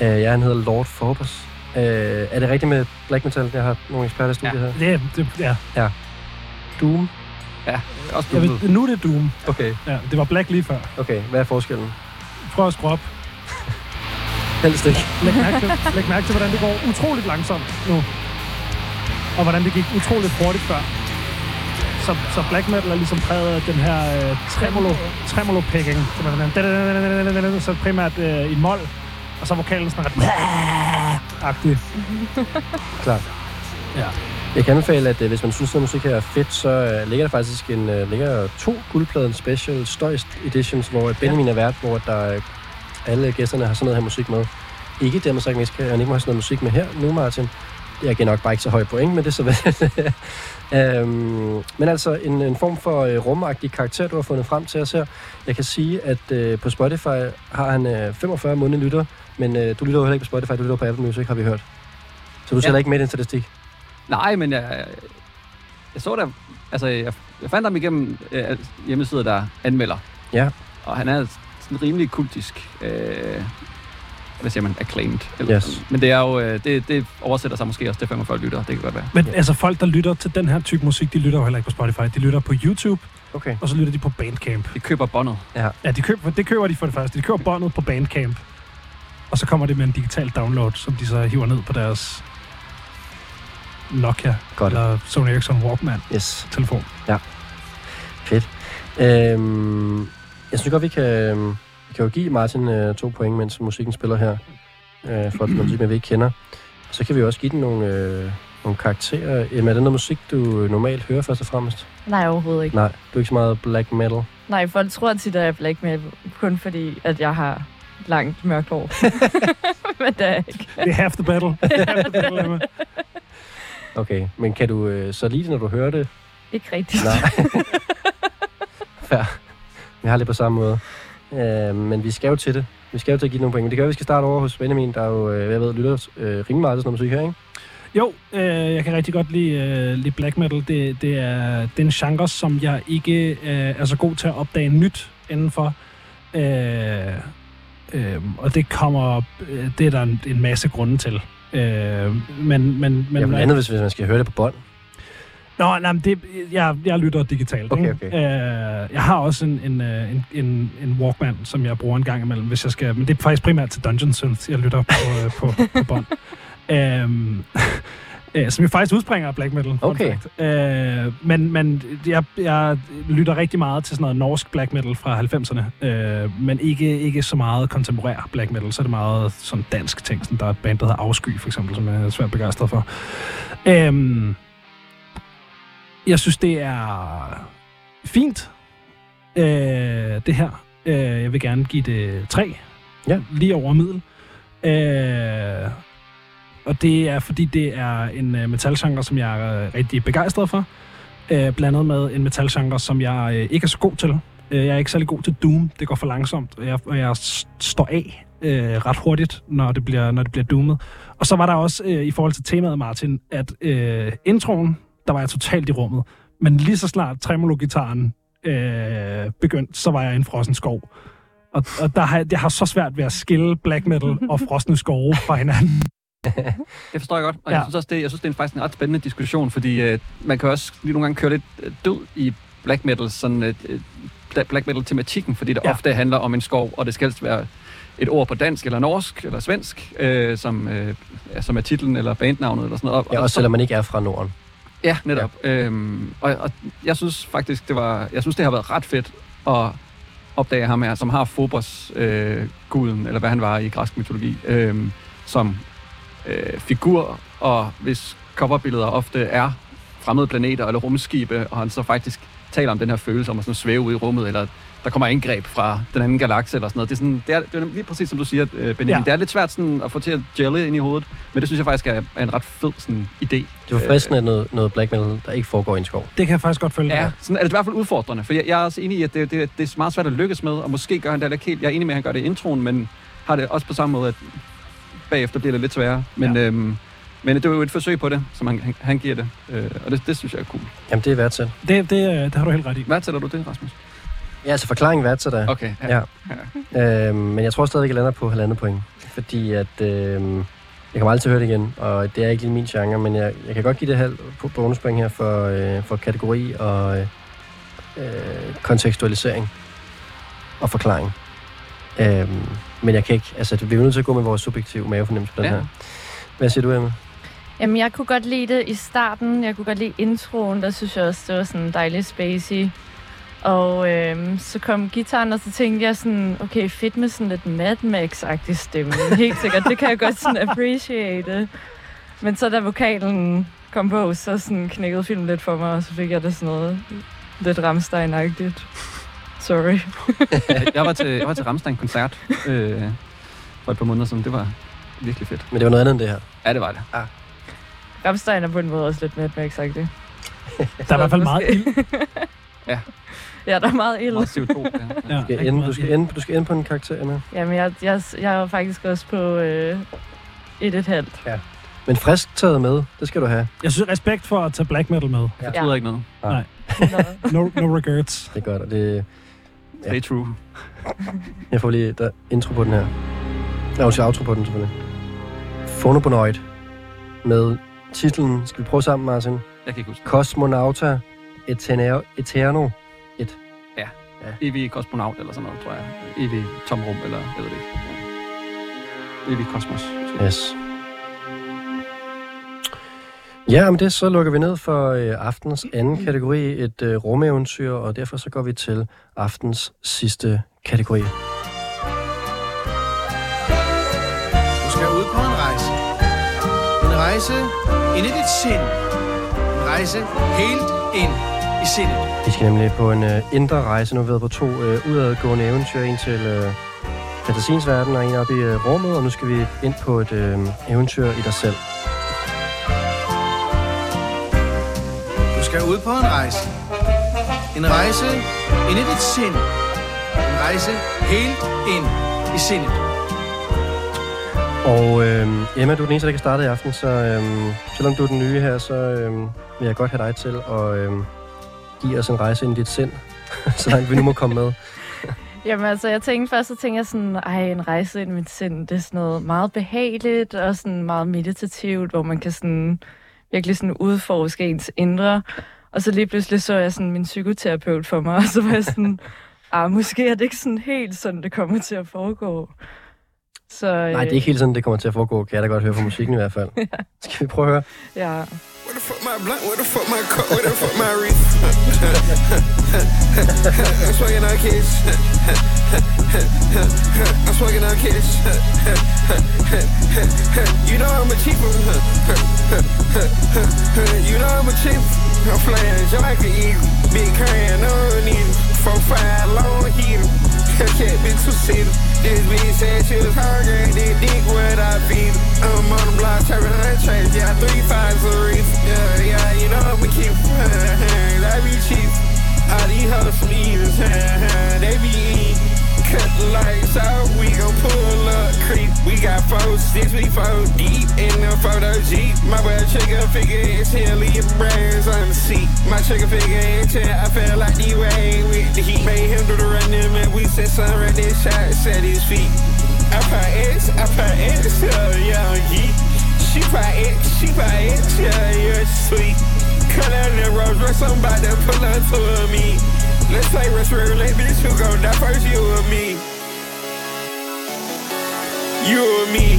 Øh, ja, han hedder Lord Phobos. Øh, er det rigtigt med black metal? Jeg har nogle eksperter i studiet Ja. her. Det, det, ja. Doom? Også Jeg blevet. ved, nu er det Doom. Okay, Ja, det var Black lige før. okay. Hvad er forskellen? Prøv at skrue op. Helst ikke. Læg mærke, til, læg mærke til, hvordan det går utroligt langsomt nu. Og hvordan det gik utroligt hurtigt før. Så, så black metal er ligesom præget af den her øh, tremolo, tremolo picking. Så primært øh, i mol, og så vokalen sådan ret agtig. Klart. Ja. Jeg kan anbefale, at øh, hvis man synes, at musik her er fedt, så øh, ligger der faktisk en, øh, ligger to guldpladen special støjst editions, hvor Benjamin er vært, hvor der er alle gæsterne har sådan noget her musik med. Ikke dermed sagt, at han ikke må have sådan noget musik med her nu, Martin. Jeg giver nok bare ikke så høj point, men det er så vel. øhm, men altså en, en form for øh, rumagtig karakter, du har fundet frem til os her. Jeg kan sige, at øh, på Spotify har han øh, 45 måneder lytter, men øh, du lytter jo heller ikke på Spotify, du lytter på Apple Music, har vi hørt. Så du Ja. tæller ikke med i den statistik? Nej, men jeg, jeg så der... Altså, jeg, jeg fandt ham igennem øh, hjemmesider, der anmelder. Ja. Og han er sådan rimelig kultisk. Øh, hvad siger man? Acclaimed. Eller Yes. sådan. Men det er jo... Øh, det, det oversætter sig måske også til 45 lytter. Det kan godt være. Men altså folk, der lytter til den her type musik, de lytter jo heller ikke på Spotify. De lytter på YouTube, Okay. og så lytter de på Bandcamp. De køber båndet. Ja, de køber, det køber de for det første. De køber båndet på Bandcamp. Og så kommer det med en digital download, som de så hiver ned på deres Nokia Godt. eller Sony Ericsson Walkman-telefon. Yes. Fedt. Øhm, jeg synes godt, vi kan, øhm, vi kan jo give Martin øh, to point, mens musikken spiller her. Øh, for noget musik, vi ikke kender. Så kan vi også give den nogle, øh, nogle karakterer. Emma, er det noget musik, du normalt hører først og fremmest? Nej, overhovedet ikke. Nej, du er ikke så meget black metal. Nej, folk tror tit, at jeg er black metal, kun fordi, at jeg har langt mørkt hår. Men det er ikke. Det er half the battle. half the battle Emma. Okay, men kan du øh, så lide det, når du hører det? Ikke rigtigt. Nej. Fair. Vi har lidt på samme måde. Øh, men vi skal jo til det. Vi skal jo til at give nogle point. Men det gør, at vi skal starte over hos Benjamin, der jo, øh, jeg ved, lytter øh, rimelig meget til sådan noget musik her, ikke? Jo, øh, jeg kan rigtig godt lide, øh, lide black metal. Det, det, er, det er en genre, som jeg ikke øh, er så god til at opdage nyt indenfor. Øh, øh, og det kommer, øh, det er der en, en masse grunde til. Øh, men, men, men, Men, ja, blandt andet, hvis, hvis man skal høre det på bånd. Nå, nej, men det, jeg, jeg lytter digitalt. Okay, okay. Øh, jeg har også en, en, øh, en, en, en Walkman, som jeg bruger en gang imellem, hvis jeg skal... Men det er faktisk primært til Dungeon Synth, jeg lytter på, øh, på, på bånd. Øhm, øh, som jo faktisk udspringer af black metal. Okay. Øh, men men jeg, jeg lytter rigtig meget til sådan noget norsk black metal fra 90'erne, øh, men ikke, ikke så meget kontemporær black metal, så er det meget sådan dansk ting. Sådan, der er et band, der hedder Afsky, for eksempel, som jeg er svært begejstret for. Øhm, jeg synes, det er fint, øh, det her. Øh, jeg vil gerne give det tre. Ja. Lige over middel. Øh, og det er, fordi det er en øh, metalgenre, som jeg er øh, rigtig begejstret for. Øh, blandet med en metalgenre, som jeg øh, ikke er så god til. Øh, jeg er ikke særlig god til Doom. Det går for langsomt, og jeg, og jeg står af øh, ret hurtigt, når det bliver, når det bliver doomet. Og så var der også, øh, i forhold til temaet, Martin, at øh, introen, der var jeg totalt i rummet. Men lige så snart tremolo-gitaren øh, begyndte, så var jeg i en frossen skov. Og, og der har, jeg har så svært ved at skille black metal og frosne skove fra hinanden. Det forstår jeg godt, og Ja. jeg synes også, det, jeg synes, det er faktisk en ret spændende diskussion, fordi øh, man kan også lige nogle gange køre lidt øh, død i black metal, sådan øh, øh, black metal-tematikken, fordi det Ja. ja. ofte handler om en skov, og det skal helst være et ord på dansk, eller norsk, eller svensk, øh, som, øh, ja, som er titlen eller bandnavnet, eller sådan noget. Ja, Og også så- selvom man ikke er fra Norden. Ja, netop. Ja. Øhm, og, og jeg synes faktisk, det var, jeg synes, det har været ret fedt at opdage ham her, som har Phobos øh, guden, eller hvad han var i græsk mytologi, øh, som øh, figur, og hvis coverbilleder ofte er fremmede planeter eller rumskibe, og han så faktisk taler om den her følelse om at sådan svæve ud i rummet, eller der kommer angreb fra den anden galakse eller sådan noget. Det er, sådan, det er, det er lige præcis som du siger, øh, Benjamin. Ja. Det er lidt svært sådan, at få til at gelle ind i hovedet, men det synes jeg faktisk er, er en ret fed sådan, idé. Det var fristende noget, noget black metal, der ikke foregår i en skov. Det kan jeg faktisk godt følge. Ja, sådan er det i hvert fald udfordrende, for jeg, jeg er også enig i, at det, det, det er meget svært at lykkes med, og måske gør han det ikke helt. Jeg er enig med, at han gør det i introen, men har det også på samme måde, at bagefter bliver det lidt sværere. Men, Ja. ja. øhm, men det er jo et forsøg på det, som han, han, han giver det, øh, og det, det synes jeg er cool. Jamen, det er værd til. Det, det, øh, det har du helt ret i. Hvad tæller du det, Rasmus? Ja, altså forklaringen værd til dig. Okay, Ja. Øhm, men jeg tror stadig, jeg lander på halvandet point. Fordi at... Øhm, jeg kommer aldrig til at høre det igen, og det er ikke lige min genre, men jeg, jeg kan godt give det halv på bonuspoint her for, øh, for kategori og øh, øh, kontekstualisering og forklaring. Øhm, men jeg kan ikke, altså vi er jo nødt til at gå med vores subjektive mavefornemmelse på den Ja. her. Hvad siger du, Emma? Jamen, jeg kunne godt lide det i starten. Jeg kunne godt lide introen. Der synes jeg også, det var sådan dejligt spacey. Og øhm, så kom gitaren, og så tænkte jeg sådan, okay, fedt med sådan lidt Mad Max-agtig stemme. Helt sikkert, det kan jeg godt sådan appreciate. Men så da vokalen kom på, så sådan knækkede filmen lidt for mig, og så fik jeg det sådan noget lidt Rammstein-agtigt. Sorry. jeg, var til, jeg var til Ramstein-koncert øh, for et par måneder siden. Det var virkelig fedt. Men det var noget andet end det her. Ja, det var det. Ramstein er på en måde også lidt Mad Max, ikke det? Der er i hvert fald meget ild. Ja, der er meget ild. Meget CO2. Ja. Ja, Skal ende, du, skal ende, du skal ende på en karakter, Emma. Jamen, jeg, jeg, jeg er jo faktisk også på øh, et et halvt. Men frisk taget med, det skal du have. Jeg synes, respekt for at tage black metal med. Det betyder ikke noget. Nå. No, no regrets. Det er godt, og det, Ja. Stay true. jeg får lige der, intro på den her. Ja, undskyld, outro på den selvfølgelig. Phonobonoid med titlen, skal vi prøve sammen, Martin? Jeg kan ikke huske. Cosmonauta Eterno. Eterno. Evig kosmonaut eller sådan noget, tror jeg. Evig tomrum, eller jeg ved det ikke. Ja. Evig kosmos. Yes. Ja, men det så lukker vi ned for øh, aftens anden kategori, et øh, rumeventyr, og derfor så går vi til aftens sidste kategori. Du skal ud på en rejse. En rejse ind i dit sind. En rejse helt ind i sindet. Vi skal nemlig på en øh, indre rejse. Nu har vi været på to øh, udadgående eventyr. En til øh, fantasiens verden og en op i øh, rummet, og nu skal vi ind på et øh, eventyr i dig selv. Skal ud på en rejse. En rejse ind i dit sind. En rejse helt ind i sindet. Og øh, Emma, du er den eneste, der kan starte i aften, så øh, selvom du er den nye her, så øh, vil jeg godt have dig til at øh, give os en rejse ind i dit sind, så langt vi nu må komme med. Jamen altså, jeg tænkte først, så tænkte jeg sådan, ej, en rejse ind i mit sind, det er sådan noget meget behageligt og sådan meget meditativt, hvor man kan sådan virkelig sådan udforske ens indre. Og så lige pludselig så jeg sådan min psykoterapeut for mig, og så var jeg sådan, ah, måske er det ikke sådan helt sådan, det kommer til at foregå. Så, Nej, det er ikke helt sådan, det kommer til at foregå, kan jeg da godt høre fra musikken i hvert fald. Skal vi prøve at høre? Ja. Where the fuck my blunt? Where the fuck my cup? Where the fuck my wreath? I'm smoking on kids. I'm smoking on kids. you know I'm a cheaper. you know I'm a cheap. I'm flying an eagle. Big can, no need Four five long heater. Can't be two seater. This bitch said she was hungry. This dick what I feed. her. I'm on the block, trapping on that trace. Yeah, three fives a reef. Yeah, yeah, you know I'm a keep. I be cheap. All these hoes some eaters. they be eating. Cut the lights out, we gon' pull up creep. We got four, six, we four deep in the photo Jeep. My boy trigger figure is here, leave brains on the seat. My trigger figure is here, I feel like the way with the heat. Made him do the running, man. We said son, right this shot, set his feet. I put X, I put X, yeah, young geek. She put X, she put X, yeah, you're sweet. Cut out the Rolls Royce, to pull up to me. Let's play Rush Roulette, bitch, who gon' die first, you or me? You or me?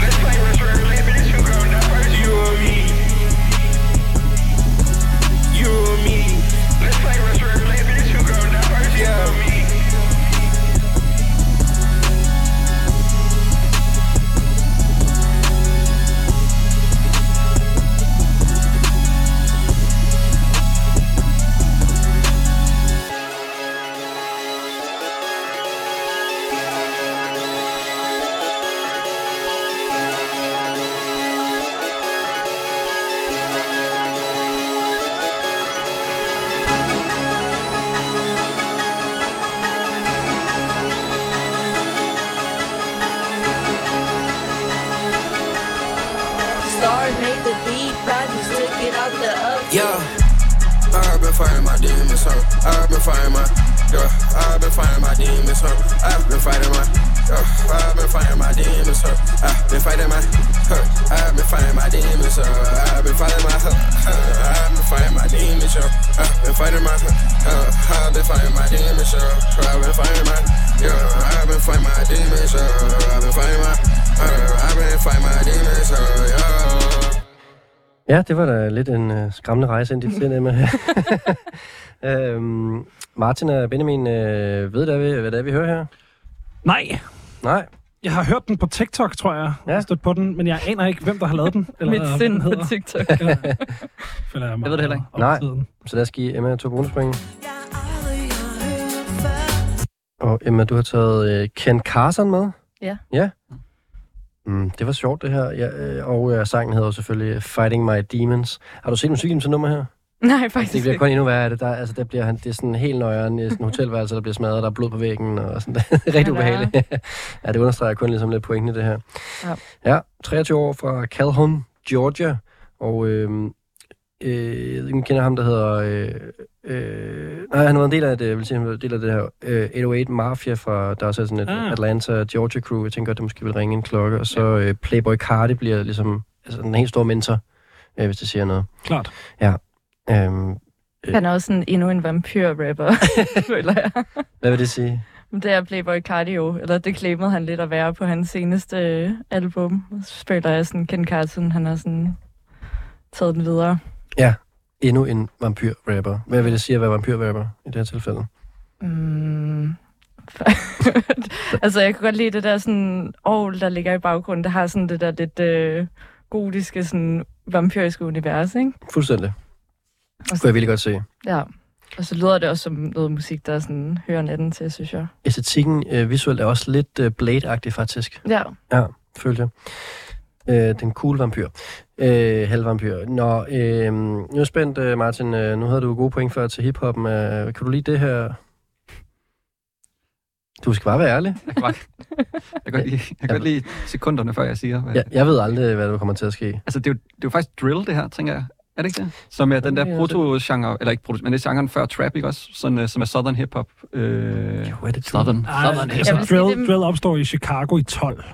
Let's play Rush Roulette, bitch, who gon' die first, you or me? You or me? Let's play Rush Ja, det var da lidt en øh, skræmmende rejse ind i sind, Emma. øhm, Martin og Benjamin, øh, ved der, hvad det er, vi hører her? Nej, Nej. jeg har hørt den på TikTok, tror jeg. Jeg Ja. har stødt på den, men jeg aner ikke, hvem der har lavet den. Eller Mit hvad sind på hedder. TikTok. Ja. Jeg, Jeg ved det heller ikke. Nej. tiden. Så lad os give Emma to bonuspoint. Og Emma, du har taget øh, Ken Carson med? Ja. Ja? Mm, det var sjovt, det her. Ja, øh, og øh, sangen hedder selvfølgelig Fighting My Demons. Har du set musikvideoen til nummer her? Nej, faktisk Det bliver kun endnu værre af det. Der, altså, der bliver han, det er sådan helt nøjeren, sådan en hotelværelse, der bliver smadret, der er blod på væggen, og sådan. Det er rigtig Ja, ubehageligt. ja, det understreger kun ligesom lidt pointen i det her. Ja. ja 23 år fra Calhoun, Georgia, og øh, øh, jeg ved ikke, kender ham, der hedder... Øh, øh, nej, han har været en del af det, jeg vil sige, han været en del af det her øh, 808 Mafia fra, der er også sådan et Ah. Atlanta, Georgia crew. Jeg tænker godt, det måske vil ringe en klokke. Og så øh, Playboy Cardi bliver ligesom altså, en helt stor mentor, øh, hvis det siger noget. Klart. Øhm, Han er også sådan endnu en vampyr-rapper, føler jeg. hvad vil det sige? Men Det er Playboy Cardio, eller det claimede han lidt at være på hans seneste øh, album. Så føler jeg sådan, Ken Carson, han har sådan taget den videre. Endnu en vampyr-rapper. Hvad vil det sige at være vampyr-rapper i det her tilfælde? Mm. altså, jeg kan godt lide det der sådan, åh, der ligger i baggrunden. Det har sådan det der lidt øh, gotiske, sådan vampyriske univers, ikke? Fuldstændig. Det kunne jeg virkelig godt se. Ja. Og så lyder det også som noget musik, der sådan hører natten til, synes jeg. Æstetikken øh, visuelt er også lidt øh, Blade-agtig, faktisk. Ja. Ja, følte jeg. Øh, den cool vampyr. Øh, halvvampyr. Nå, øh, nu er jeg spændt, øh, Martin. Øh, nu havde du gode point før til hiphoppen. Øh, kan du lide det her? Du skal bare være ærlig. Jeg kan, bare, jeg kan, godt lide, jeg kan godt lide sekunderne, før jeg siger. Hvad, Jeg, jeg ved aldrig, hvad der kommer til at ske. Altså, det er, jo, det er jo faktisk drill, det her, tænker jeg. Er det ikke det? Som er den der proto-genre, eller ikke proto, men det er genren før trap, ikke også? Sådan, uh, som er southern hip-hop. Øh, Jo, er det southern, Ej, southern altså, vil sige, drill, det- drill opstår i Chicago i 12.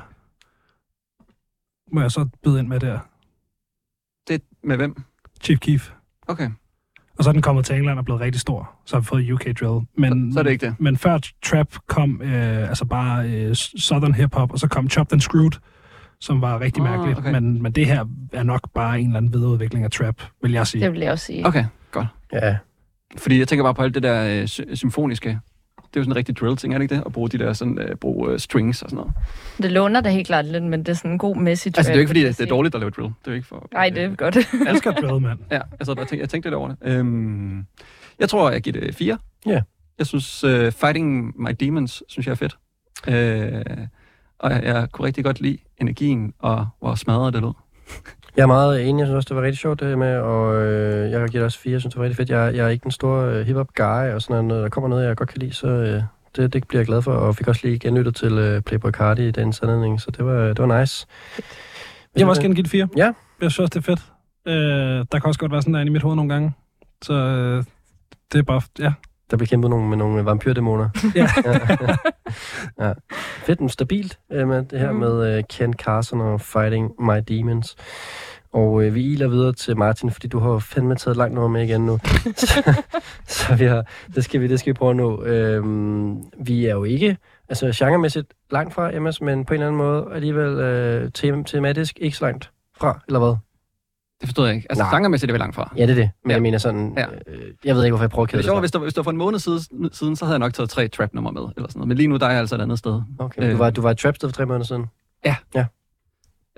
Må jeg så byde ind med der? Det med hvem? Chief Keef. Okay, Og så er den kommet til England og blevet rigtig stor. Så har vi fået UK Drill. Men, så, så er det ikke det. Men før trap kom øh, altså bare øh, southern hip-hop, og så kom Chopped and Screwed, som var rigtig Ah, mærkeligt. okay. Men, men det her er nok bare en eller anden videreudvikling af trap, vil jeg sige. Det vil jeg også sige. Okay, godt. Ja, Fordi jeg tænker bare på alt det der øh, sy- symfoniske. Det er jo sådan en rigtig drill-ting, er det ikke det? At bruge de der sådan, øh, bruge øh, strings og sådan noget. Det låner da helt klart lidt, men det er sådan en god message. Altså, det er jo ikke fordi, det er dårligt at lave drill. Det er jo ikke for... Nej, det er godt. Jeg elsker drill, mand. Ja, altså, jeg tænkte, jeg tænkte lidt over det. Øhm, jeg tror, jeg giver det fire. Ja. Jeg synes, uh, Fighting My Demons, synes jeg er fedt. Uh, og jeg, jeg kunne rigtig godt lide energien, og hvor smadret det lød. Jeg er meget enig. Jeg synes også, det var rigtig sjovt det her med, og øh, jeg giver det også fire. Jeg synes, det var rigtig fedt. Jeg, jeg er ikke den store øh, hip-hop guy, og sådan noget. Der kommer noget, jeg godt kan lide, så øh, det, det bliver jeg glad for. Og fik også lige genlyttet til øh, Playboy Cardi i den anledning, så det var, det var nice. Jeg må også gerne give det fire. Ja. Jeg synes også, det er fedt. Øh, der kan også godt være sådan der i mit hoved nogle gange. Så øh, det er bare, ja. Der blev kæmpet nogle, med nogle vampyrdæmoner. Ja. ja. ja. Fedt, men stabilt øh, med det her Mm. med øh, Ken Carson og Fighting My Demons. Og øh, vi iler videre til Martin, fordi du har fandme taget langt nummer med igen nu. så, så vi har, det, skal vi, det skal vi prøve at nå. Øhm, vi er jo ikke, altså genremæssigt langt fra MS, men på en eller anden måde alligevel øh, tem- tematisk ikke så langt fra, eller hvad? Det forstod jeg ikke. Altså, Nej. genremæssigt er vi langt fra. Ja, det er det. Men Ja. jeg mener sådan, Ja. øh, jeg ved ikke, hvorfor jeg prøver at Det kæde er det. sjovt, så. hvis det, hvis det var for en måned siden, siden, så havde jeg nok taget tre trap-nummer med. Eller sådan noget. Men lige nu der er jeg altså et andet sted. Okay, du Øh. var, du var i Trapsted for tre måneder siden.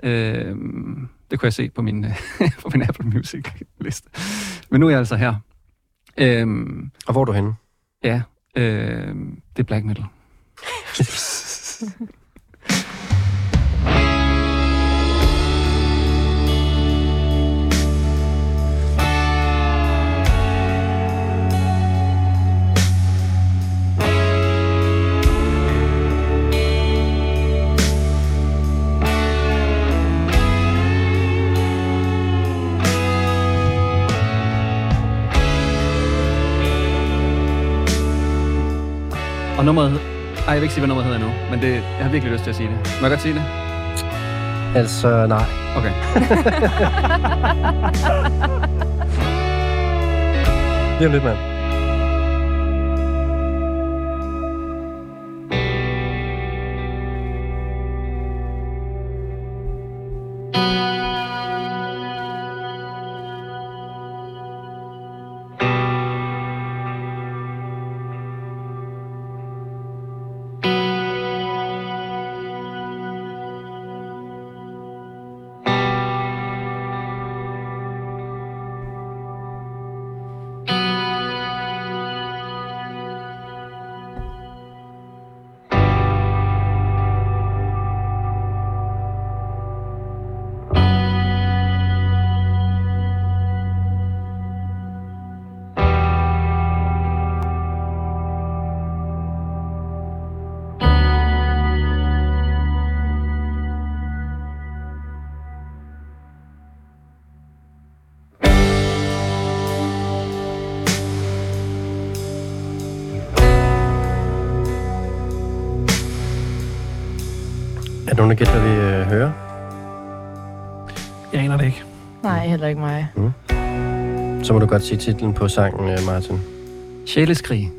Øh, det kunne jeg se på min, på min Apple Music-liste. Men nu er jeg altså her. Øh, Og hvor er du henne? ja, øh, det er black metal. Og nummeret... Ej, jeg vil ikke sige, hvad nummeret hedder nu, men det, jeg har virkelig lyst til at sige det. Må jeg godt sige det? Altså, nej. Okay. Lige om lidt, mand. Nogen, der gætter, hvad vi øh, hører? Jeg aner det ikke. Nej, heller ikke mig. Så må du godt sige titlen på sangen, øh, Martin. Sjæleskrig.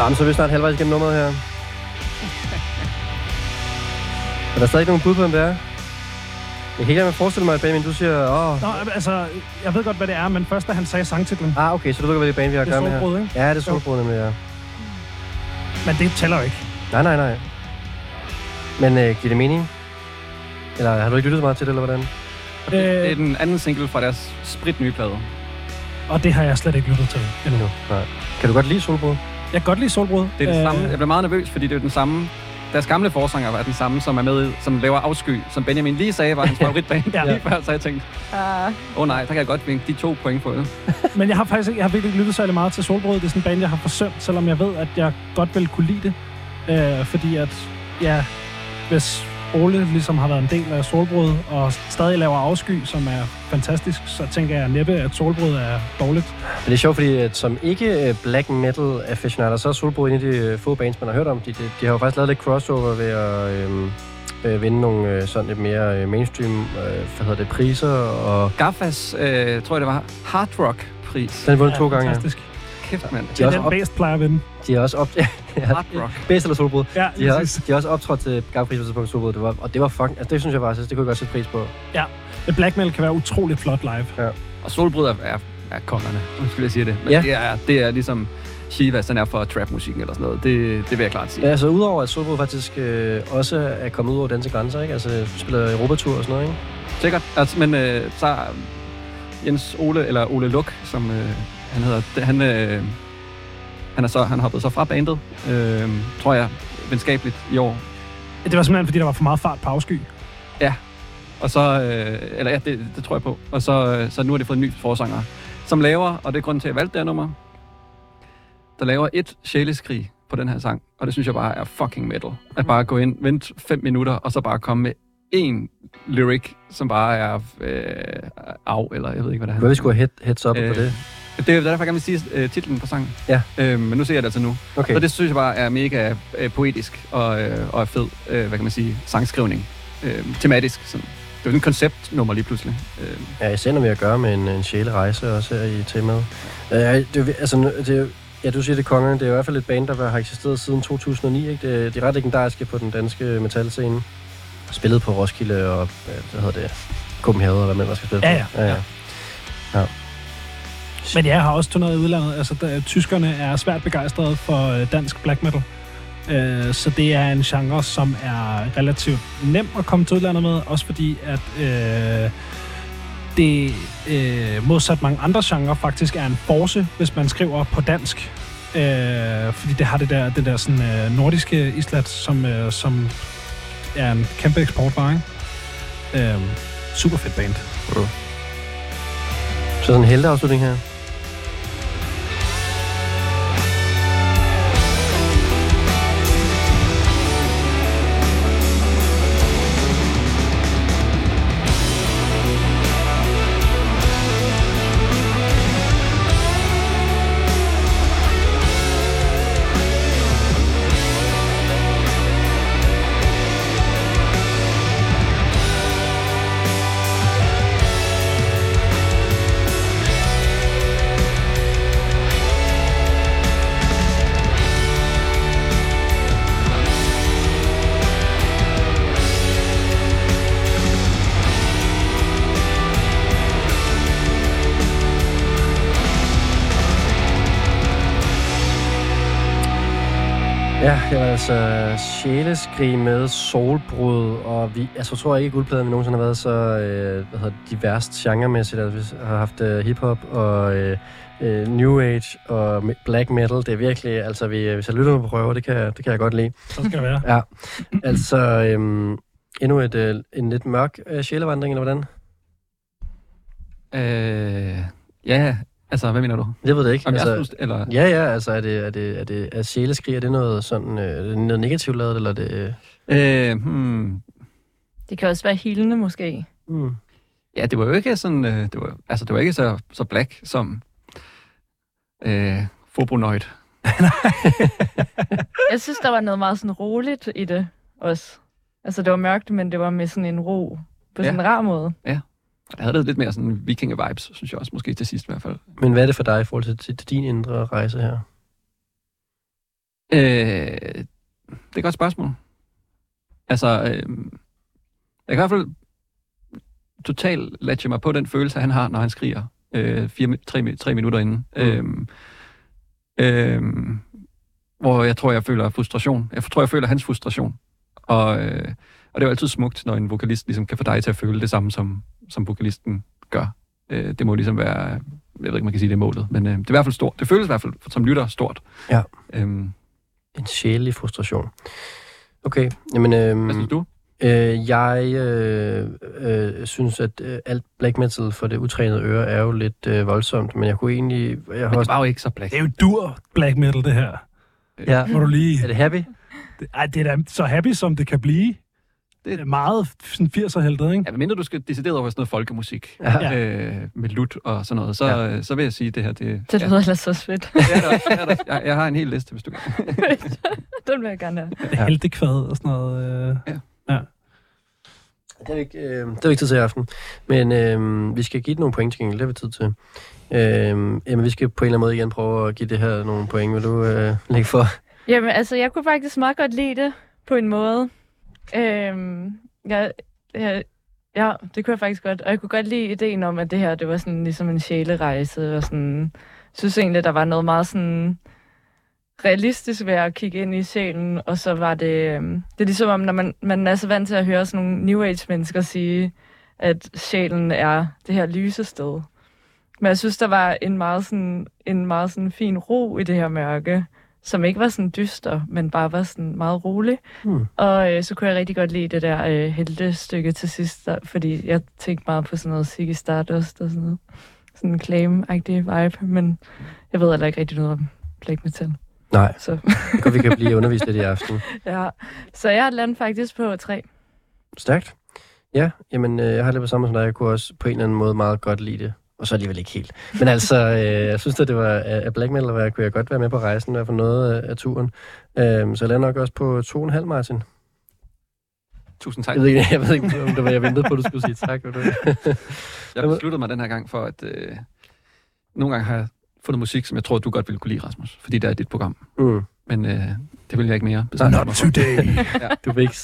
Jamen, så er vi snart halvvejs igennem nummeret her. Er der stadig ikke nogen bud på, hvem det er? Jeg kan ikke engang forestille mig, at Benjamin, du siger, åh... Nå, altså, jeg ved godt, hvad det er, men først da han sagde sangtitlen, Ah, okay, så du ved godt, hvad det er band, vi har at er gøre med her. Solbrud, ikke? Ja, det er solbrud, nemlig, ja. men det tæller jo ikke. Nej, nej, nej. Men øh, giver det mening? Eller har du ikke lyttet så meget til det, eller hvordan? Det, det er Øh, den anden single fra deres sprit nye plade. og det har jeg slet ikke lyttet til endnu. Endnu. Nej. Kan du godt lide solbrud? Jeg kan godt lide Solbrud. Det er det Øh, samme. Jeg blev meget nervøs, fordi det er den samme... Deres gamle forsanger var den samme, som er med, som laver afsky, som Benjamin lige sagde var hans favoritband Ja. lige før, så jeg tænkte, Uh, åh oh, nej, der kan jeg godt vinke de to point på det. Men jeg har faktisk ikke, jeg har virkelig ikke lyttet særlig meget til Solbrud. Det er sådan en band, jeg har forsømt, selvom jeg ved, at jeg godt vil kunne lide det. Øh, fordi at, ja, hvis Ole ligesom har været en del af Solbrud, og stadig laver afsky, som er fantastisk, så tænker jeg næppe, at Solbrud er dårligt. Men det er sjovt, fordi at som ikke øh, black metal aficionader, så er solbrud en af de øh, få bands, man har hørt om. De, de, de har jo faktisk lavet lidt crossover ved at øh, øh, vinde nogle øh, sådan lidt mere mainstream øh, hvad hedder det, priser. Og Gaffas, øh, tror jeg det var, Hard Rock pris. den vundet to gange. Ja. Fantastisk. Kæft, mand. De Det er er den op, bedst plejer at vinde. De er også op, ja, Hard Rock. bedst eller solbrud. Ja, De har, også, de har også optrådt til Gavpris på tidspunkt solbrud. Det var, og det var fucking, altså det synes jeg faktisk, det kunne jeg godt sætte pris på. Men Black metal kan være utroligt flot live. Og Solbrud er, er, er kongerne, skulle jeg sige det. Men Ja. det, er, det er ligesom Shivas, den er for trap-musikken eller sådan noget. Det, det vil jeg klart sige. Ja, altså udover at solbrud faktisk øh, også er kommet ud over danske grænser, ikke? Altså spiller Europatur og sådan noget, ikke? Sikkert. Altså, men øh, så Jens Ole, eller Ole Luk, som øh, han hedder, han, øh, han, er så, han hoppede så fra bandet, øh, tror jeg, venskabeligt i år. Det var simpelthen, fordi der var for meget fart på afsky. Og så, øh, eller ja, det, det tror jeg på. Og så, øh, så nu har de fået en ny forsanger, som laver, og det er grunden til, at jeg valgte det her nummer, der laver et sjæleskrig på den her sang, og det synes jeg bare er fucking metal. At bare gå ind, vente fem minutter, og så bare komme med én lyric, som bare er øh, af, eller jeg ved ikke, hvad det Hvad vi er. skulle have head, heads up Øh, på det? Det er derfor, jeg gerne vil sige øh, titlen på sangen. Ja. Øh, men nu ser jeg det altså nu. Okay. Så det synes jeg bare er mega øh, poetisk og, øh, og fed, øh, hvad kan man sige, sangskrivning. Øh, tematisk. Sådan. Det er jo en konceptnummer lige pludselig. Øh, Ja, især når vi har at gøre med en, en sjælerejse også her i temaet. Øh, det, altså, det, ja, du siger det er kongerne. Det er i hvert fald et band, der har eksisteret siden 2009. Ikke? Det, de er ret legendariske på den danske metalscene. Spillet på Roskilde og, øh, hvad hedder det, Copenhagen, og hvad man skal spille Ja, på. ja. ja. ja. Men jeg har også turneret i udlandet. Altså, der, tyskerne er svært begejstrede for øh, dansk black metal. Øh, så det er en genre, som er relativt nem at komme til udlandet med, også fordi at øh, det øh, modsat mange andre genrer faktisk er en force, hvis man skriver på dansk. Øh, fordi det har det der, det der sådan, øh, nordiske islet, som, øh, som er en kæmpe eksportvare. ikke? Øh, super fedt band. Så sådan en helteafslutning her. Det var altså sjæleskrig med soulbrud, og vi, altså, jeg tror ikke, at guldpladen vi nogensinde har været så øh, hvad hedder, det, diverst genremæssigt. Altså, vi har haft øh, hiphop og øh, øh, new age og black metal. Det er virkelig, altså vi, hvis jeg lytter på prøver, det kan, jeg- det kan jeg godt lide. Så skal det være. Ja, altså øhm, endnu et, øh, en lidt mørk øh, sjælevandring, eller hvordan? Øh, ja, altså, hvad mener du? Jeg ved det ikke. Om jeg altså, synes, eller... Ja, ja, altså er det, er det, er det er sjæleskrig, er det noget sådan, øh, er det noget negativt lavet, eller er det... Øh, hmm, Det kan også være hilende, måske. Hmm. ja, det var jo ikke sådan... Øh, det var, altså, det var ikke så, så black som... Øh, Fobonoid. Jeg synes, der var noget meget sådan roligt i det også. Altså, det var mørkt, men det var med sådan en ro på Ja. sådan en rar måde. Jeg havde det lidt mere sådan vikinge-vibes, synes jeg også, måske til sidst i hvert fald. Men hvad er det for dig i forhold til, til, til din indre rejse her? Øh, det er et godt spørgsmål. Altså, øh, jeg kan i hvert fald totalt lade mig på den følelse, han har, når han skriger øh, fire, tre, tre minutter inden. Mm. Øh, øh, hvor jeg tror, jeg føler frustration. Jeg tror, jeg føler hans frustration. Og, øh, og det er jo altid smukt, når en vokalist ligesom kan få dig til at føle det samme, som, som vokalisten gør. Øh, det må ligesom være, jeg ved ikke, man kan sige, det er målet, men øh, det er i hvert fald stort. Det føles i hvert fald som lytter stort. Ja. Øhm, En sjælelig frustration. Okay, jamen... Øhm, hvad synes du? Øh, jeg øh, øh, synes, at øh, alt black metal for det utrænede øre er jo lidt øh, voldsomt, men jeg kunne egentlig... Jeg har Men det også, var jo ikke så black. Det er jo dur black metal, det her. ja, Må du lige... er det happy? Det, ej, det er da så happy, som det kan blive. Det er meget sådan 80'er heldet, ikke? Ja, mindre du skal decideret over sådan noget folkemusik. Ja. Øh, med lut og sådan noget. Så, Ja. ja. så vil jeg sige, at det her... Det, Det ja, lyder ellers så fedt. det er det også, det er det også. Jeg, jeg har en hel liste, hvis du Den vil jeg gerne have. Ja. Heltekvad og sådan noget. Øh. Det har vi ikke, øh, det har vi ikke tid til i aften. Men øh, vi skal give det nogle point til gengæld. Det har vi tid til. Øh, jamen, vi skal på en eller anden måde igen prøve at give det her nogle point. Vil du øh, lægge for? Jamen, altså, jeg kunne faktisk meget godt lide det på en måde. Øhm, jeg, jeg, ja, det kunne jeg faktisk godt. Og jeg kunne godt lide ideen om, at det her, det var sådan ligesom en sjælerejse. Og sådan, jeg synes egentlig, der var noget meget sådan realistisk ved at kigge ind i sjælen. Og så var det, øhm, det er ligesom om, når man, man er så vant til at høre sådan nogle New Age-mennesker sige, at sjælen er det her lyse sted. Men jeg synes, der var en meget, sådan, en meget sådan fin ro i det her mørke som ikke var sådan dyster, men bare var sådan meget rolig. Hmm. Og øh, så kunne jeg rigtig godt lide det der øh, heltestykke til sidst, der, fordi jeg tænkte meget på sådan noget Ziggy Stardust og sådan noget. Sådan en claim-agtig vibe, men jeg ved heller ikke rigtig noget om black metal. Nej, Så, det kan vi kan blive undervist lidt i aften. ja. så jeg landede faktisk på tre. Stærkt. Ja, jamen, øh, jeg har lidt på samme som dig. Jeg kunne også på en eller anden måde meget godt lide det. Og så alligevel ikke helt. Men altså, øh, jeg synes, at det var af black metal, og jeg kunne jeg godt være med på rejsen, i hvert fald noget af, af turen. Øh, så jeg lander nok også på to og en halv, Martin. Tusind tak. Jeg ved, ikke, jeg ved ikke, om det var, jeg ventede på, at du skulle sige tak. Du. Jeg besluttede mig den her gang for, at øh, nogle gange har jeg fundet musik, som jeg tror, du godt ville kunne lide, Rasmus. Fordi det er dit program. Mm. Men øh, det vil jeg ikke mere. Not today. Du vil ikke,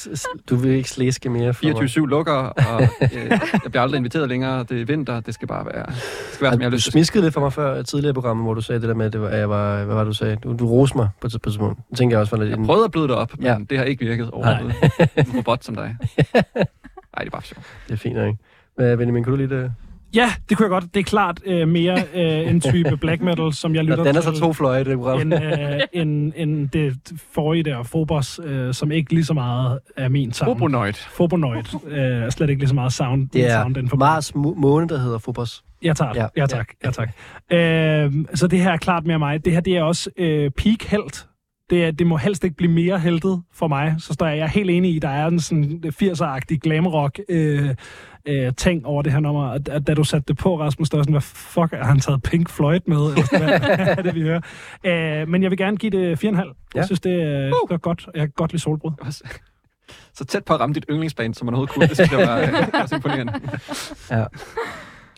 du vil ikke slæske mere for mig. 24-7 lukker, og øh, jeg bliver aldrig inviteret længere. Det er vinter. Det skal bare være, det skal være som jeg har Du lyst smiskede lidt for mig før et tidligere program, hvor du sagde det der med, at, det var, at jeg var, hvad var det, du sagde? Du, du roste mig på et tidspunkt. Det tænker jeg også var lidt... Jeg en- prøvede at bløde det op, men Ja. det har ikke virket overhovedet. En robot som dig. Nej, det er bare sjovt. Det er fint, ikke? Hvad, Benjamin, kunne du lide det? Ja, det kunne jeg godt. Det er klart øh, mere øh, en type black metal, som jeg lytter Der danner til. sig to fløje det program. end, øh, end, end det forrige der, Phobos, øh, som ikke lige så meget er min sound. Robonoid. Fobonoid. Øh, er slet ikke lige så meget sound. Det er sound for Mars må- måne, der hedder Phobos. Jeg tager Ja. ja, ja tak. Ja, tak. Øh, så det her er klart mere mig. Det her det er også øh, peak held. Det, er, det må helst ikke blive mere heldet for mig. Så står jeg, jeg er helt enig i, der er en sådan 80'er-agtig glamrock øh, øh, ting over det her nummer. Og, og da du satte det på, Rasmus, der var sådan, hvad fuck, har han taget Pink Floyd med? Eller sådan, hvad, hvad er det, vi hører? Øh, men jeg vil gerne give det 4,5. Ja. Jeg synes, det, er- det er godt. Jeg kan godt lide solbrud. Så tæt på at ramme dit yndlingsband, som man overhovedet kunne. Det synes jeg var øh, også imponerende.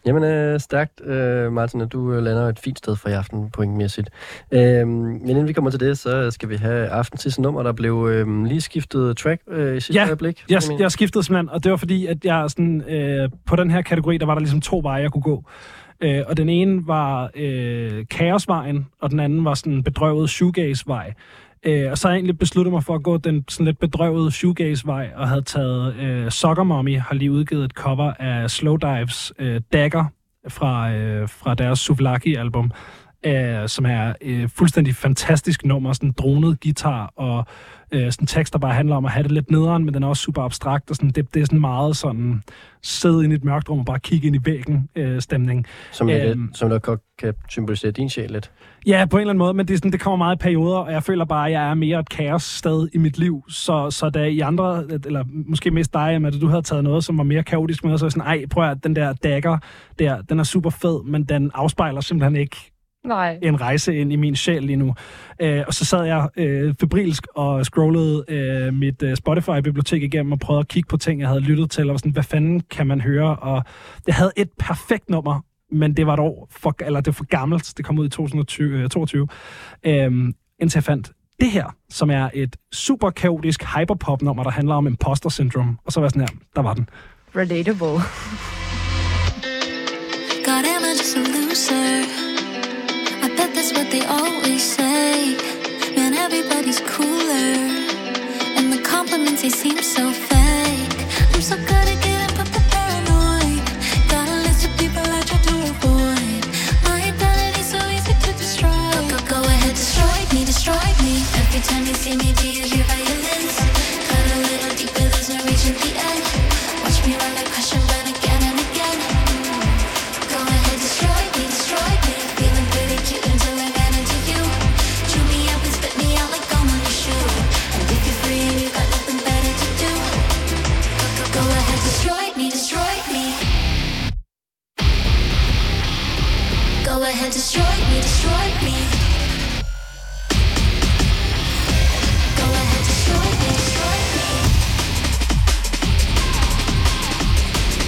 Jamen, øh, stærkt, øh, Martin, at du øh, lander et fint sted for i aften, pointmæssigt. Øh, men inden vi kommer til det, så skal vi have aftens sidste nummer, der blev øh, lige skiftet track øh, i sidste Ja, øjeblik. Jeg, Benjamin. jeg skiftede simpelthen, og det var fordi, at jeg sådan, øh, på den her kategori, der var der ligesom to veje, jeg kunne gå. Øh, og den ene var øh, kaosvejen, og den anden var sådan bedrøvet shoegaze-vej. Øh, og så har jeg egentlig besluttet mig for at gå den sådan lidt bedrøvede shoegaze-vej, og havde taget øh, Soccer Mommy, har lige udgivet et cover af Slowdives øh, Dagger fra, øh, fra deres Souvlaki-album, øh, som er øh, fuldstændig fantastisk nummer, sådan dronet guitar og øh, sådan tekst, der bare handler om at have det lidt nederen, men den er også super abstrakt, og sådan, det, det er sådan meget sådan sidde ind i et mørkt rum og bare kigge ind i væggen øh, stemning. Som, øhm, Øhm. lidt, som der godt kan symbolisere din sjæl lidt. Ja, på en eller anden måde, men det, er sådan, det kommer meget i perioder, og jeg føler bare, at jeg er mere et kaos sted i mit liv. Så, så da I andre, eller måske mest dig, at du havde taget noget, som var mere kaotisk med, så er jeg sådan, ej, prøv at den der dagger der, den er super fed, men den afspejler simpelthen ikke Nej. en rejse ind i min sjæl lige nu. Øh, og så sad jeg øh, febrilsk og scrollede øh, mit øh, Spotify-bibliotek igennem og prøvede at kigge på ting, jeg havde lyttet til, og var sådan, hvad fanden kan man høre? Og det havde et perfekt nummer, men det var et år for, eller det var for gammelt. Det kom ud i 2022. Øhm, indtil jeg fandt det her, som er et super kaotisk hyperpop-nummer, der handler om imposter syndrome. Og så var jeg sådan her, der var den. Relatable. God, am I just a loser? What they always say. Man, everybody's cooler. And the compliments, they seem so fake. I'm so good at getting but the paranoid. Got a list of people I try to avoid. My identity's so easy to destroy. Go, go, go ahead, destroy me, destroy me. Every time you see me, do you hear? Go ahead, destroy me, destroy me. Go ahead, destroy me, destroy me.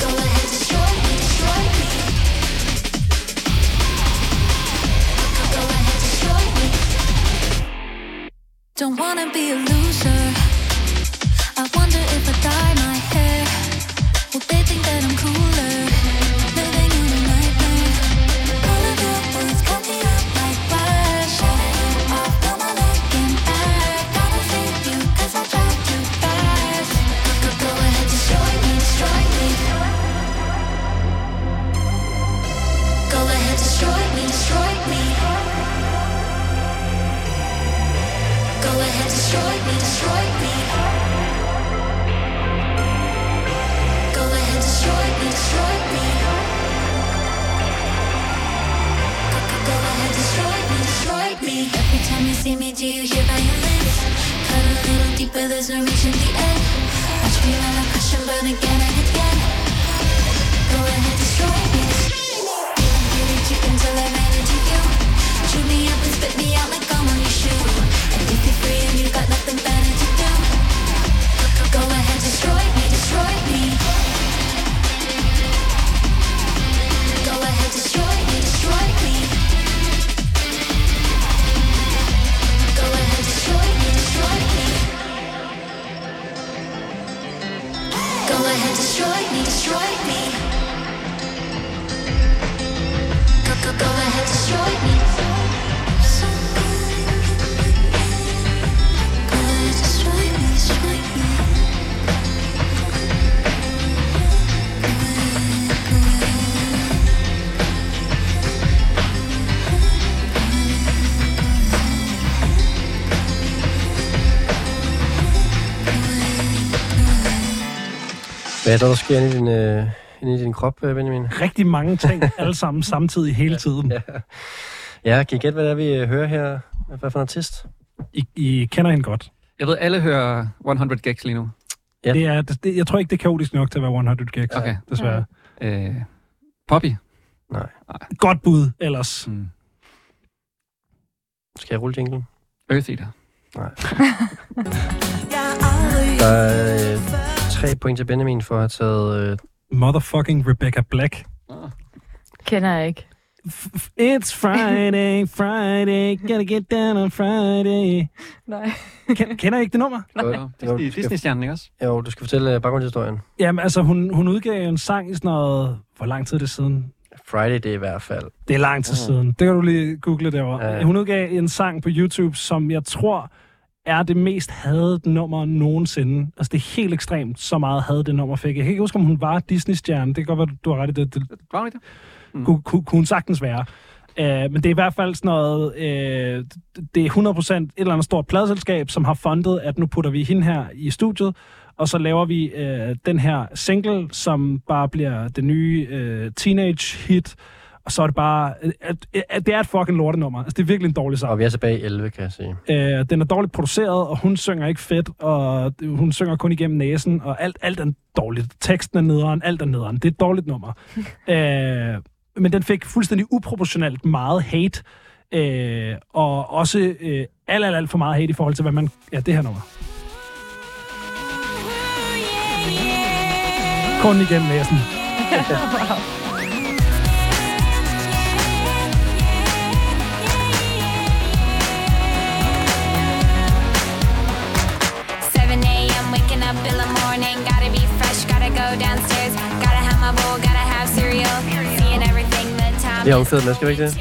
Go ahead, destroy me, destroy me. Go ahead, destroy me. Don't wanna be a loser. I wonder if I dye my hair. Will they think that I'm cooler? Hvad er der, der sker inde i din, øh, inde i din krop, øh, Benjamin? Rigtig mange ting, alle sammen samtidig hele tiden. Ja. Ja, kan I gætte, hvad det er, vi øh, hører her? Hvad for en artist? I, I kender hende godt. Jeg ved, alle hører 100 Gags lige nu. Ja. Det er, det, jeg tror ikke, det er kaotisk nok til at være 100 gags, Okay. desværre. Øh, Poppy. Godt bud ellers. Mm. Skal jeg rulle jinglen? Earth Eater. Der er øh, tre point til Benjamin for at have taget... Øh, Motherfucking Rebecca Black. Kender jeg ikke. It's Friday, Friday, gotta get down on Friday. Nej. Ken, kender I ikke det nummer? jo, Jo, jo, Disney, Disney-stjernen, ikke også? jo, du skal fortælle øh, baggrundshistorien. Jamen, altså, hun, hun udgav en sang i sådan noget... Hvor lang tid er det siden? Friday, det er i hvert fald. Det er lang tid siden. Det kan du lige google derovre. Ja. Ja. Hun udgav en sang på YouTube, som jeg tror er det mest hadede nummer nogensinde. Altså, det er helt ekstremt, så meget havde det nummer fik. Jeg kan ikke huske, om hun var Disney-stjerne. Det kan godt være, du har ret i det. det Var hun ikke det? Mm. kunne, kunne, kunne hun sagtens være. Uh, men det er i hvert fald sådan noget, uh, det er 100% et eller andet stort pladselskab, som har fundet, at nu putter vi hende her i studiet, og så laver vi uh, den her single, som bare bliver det nye uh, teenage-hit, og så er det bare, at, at det er et fucking lortenummer. Altså, det er virkelig en dårlig sang. Og vi er tilbage i 11, kan jeg sige. Øh, den er dårligt produceret, og hun synger ikke fedt, og hun synger kun igennem næsen, og alt, alt er dårligt. Teksten er nederen, alt er nederen. Det er et dårligt nummer. øh, men den fik fuldstændig uproportionalt meget hate, øh, og også øh, alt, alt, alt for meget hate i forhold til, hvad man... Ja, det her nummer. Kun igennem næsen. a.m. downstairs. Gotta have my bowl, gotta have cereal. Seeing everything the time. Det er omkvædet med, skal vi ikke det?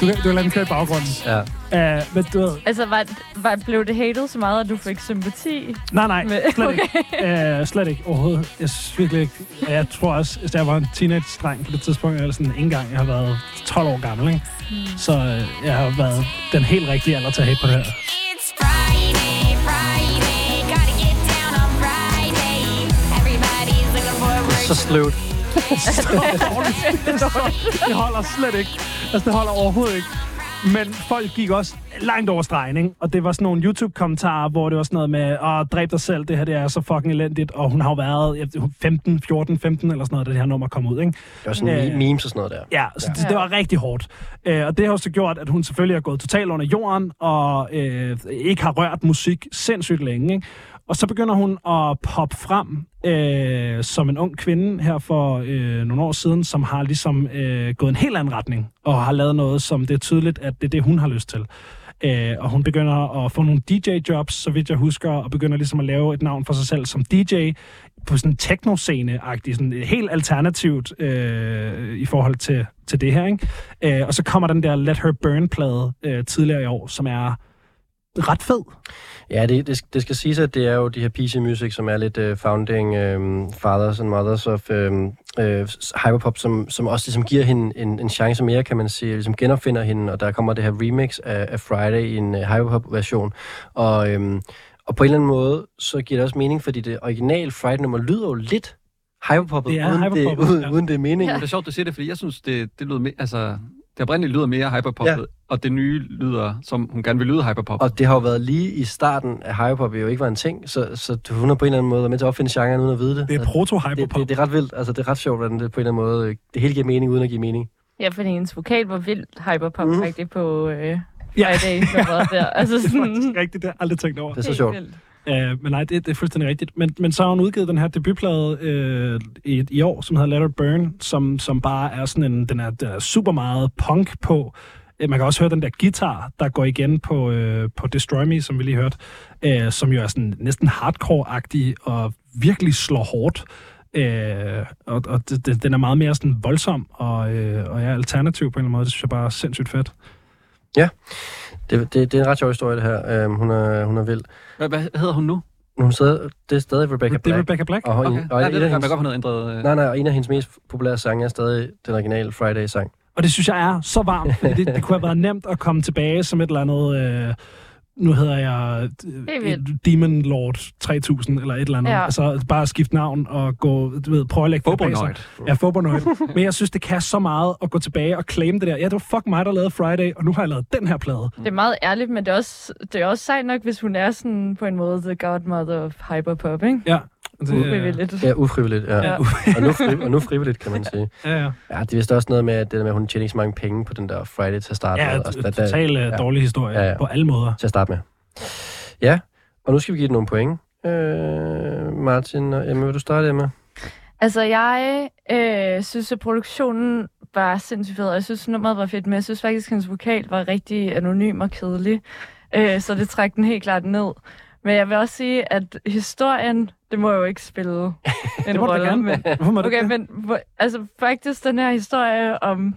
Du, kan- du kan lade den køre i baggrunden. Ja. Uh, men du ved, Altså, var, var, blev det hated så meget, at du fik sympati? Nej, nej, Med- slet ikke. Uh, slet ikke overhovedet. Jeg synes virkelig ikke. Jeg tror også, at jeg var en teenage-dreng på det tidspunkt, eller sådan ikke engang, jeg har været 12 år gammel, ikke? Så uh, jeg har været den helt rigtige alder til at hate på det her. Så sløvt. det holder slet ikke. Altså, det holder overhovedet ikke. Men folk gik også langt over stregen, ikke? Og det var sådan nogle YouTube-kommentarer, hvor det var sådan noget med, åh, dræb dig selv, det her det er så fucking elendigt. Og hun har jo været jeg ved, 15, 14, 15 eller sådan noget, da det her nummer kom ud, ikke? Det var sådan Øh, memes og sådan noget der. Ja, så det, det var rigtig hårdt. Øh, og det har også gjort, at hun selvfølgelig er gået totalt under jorden, og øh, ikke har rørt musik sindssygt længe. Ikke? Og så begynder hun at poppe frem øh, som en ung kvinde her for øh, nogle år siden, som har ligesom øh, gået en helt anden retning, og har lavet noget, som det er tydeligt, at det er det, hun har lyst til. Øh, og hun begynder at få nogle DJ-jobs, så vidt jeg husker, og begynder ligesom at lave et navn for sig selv som DJ på sådan en techno-scene-agtig, sådan øh, helt alternativt øh, i forhold til, til det her. Ikke? Øh, og så kommer den der Let Her Burn-plade øh, tidligere i år, som er ret fed. Ja, det, det, det skal siges, at det er jo de her PC Music, som er lidt uh, founding um, fathers and mothers of um, uh, hyperpop, som, som også ligesom giver hende en, en chance mere, kan man sige, ligesom genopfinder hende, og der kommer det her remix af, af Friday i en uh, hyperpop-version. Og, um, og på en eller anden måde, så giver det også mening, fordi det originale Friday-nummer lyder jo lidt hyperpoppet, Det er uden, hyperpoppet, det, uden, ja. uden det er meningen. Ja. Det er sjovt, du siger det, fordi jeg synes, det, det lyder mere, altså, det oprindelige lyder mere hyperpoppet, ja. og det nye lyder, som hun gerne vil lyde hyperpop. Og det har jo været lige i starten af hyperpop, jo ikke var en ting, så, så hun har på en eller anden måde været med til at opfinde genren uden at vide det. Det er proto-hyperpop. det, det, det, er ret vildt. Altså, det er ret sjovt, hvordan det på en eller anden måde, øh, det hele giver mening uden at give mening. Ja, fordi hendes vokal var vildt hyperpop mm. rigtig på øh, Ja. Friday nummeret der. Altså det er sådan, faktisk rigtigt, det har jeg aldrig tænkt over. Det er så sjovt. vildt. Uh, men nej, det, det er fuldstændig rigtigt. Men, men så har hun udgivet den her debutplade uh, i, i år, som hedder Let It Burn, som, som bare er sådan en, den er, den er super meget punk på. Uh, man kan også høre den der guitar, der går igen på, uh, på Destroy Me, som vi lige hørte, uh, som jo er sådan næsten hardcore-agtig og virkelig slår hårdt. Uh, og og det, det, den er meget mere sådan voldsom og, uh, og er alternativ på en eller anden måde. Det synes jeg bare er sindssygt fedt. Det, det, det er en ret sjov historie, det her. Um, hun, er, hun er vild. Hvad, hvad hedder hun nu? Hun sidder, det er stadig Rebecca Det er Black. Rebecca Black. Og, Okay. en, og Nej, det er hendes, godt, hun havde ændret... Øh... nej, nej, og en af hendes mest populære sange er stadig den originale Friday-sang. Og det synes jeg er så varmt, fordi det, det kunne have været nemt at komme tilbage som et eller andet... Øh, nu hedder jeg Demon Lord 3000 eller et eller andet. Ja. Altså bare skifte navn og gå, du ved, prøve at lægge. Fobonoid. Ja, Fobonoid. Men jeg synes, det kan så meget at gå tilbage og claim det der. Ja, det var fuck mig, der lavede Friday, og nu har jeg lavet den her plade. Det er meget ærligt, men det er også, det er også sejt nok, hvis hun er sådan på en måde the godmother of hyperpop, ikke? Ja. Det, Ufrivilligt. Ja, ufrivilligt, ja. Ja. ja. og, nu fri, og nu frivilligt, kan man sige. Ja, ja. Ja, det er vist også noget med, at, det der med, at hun tjener ikke så mange penge på den der Friday til at starte Ja, med. et, Altså, et der- der- totalt ja. ja. dårlig historie Ja, ja, ja. ja. på alle måder. til at starte med. Ja, og nu skal vi give det nogle point. Øh, Martin og Emma, vil du starte, Emma? Altså, jeg øh, synes, at produktionen var sindssygt fed, og jeg synes, nummeret var fedt, men jeg synes faktisk, at hendes vokal var rigtig anonym og kedelig. Øh, så det trækker den helt klart ned. Men jeg vil også sige, at historien, det må jo ikke spille en rolle. gerne. Men, okay, men altså, faktisk den her historie om,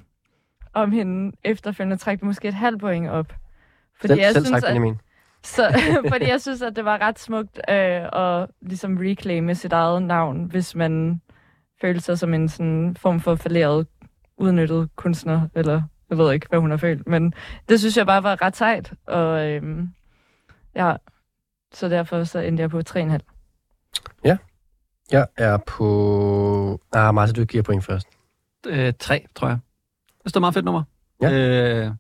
om hende efterfølgende trækker måske et halvt point op. Selv, selv tak, at, Benjamin. så, fordi jeg synes, at det var ret smukt øh, at ligesom reclaime sit eget navn, hvis man følte sig som en sådan form for falderet, udnyttet kunstner, eller jeg ved ikke, hvad hun har følt. Men det synes jeg bare var ret sejt, og øhm, ja, så derfor så endte jeg på 3,5. Jeg er på... Ah, Martin, du giver point først. Øh, tre, tror jeg. Det står meget fedt nummer. Ja. Øh,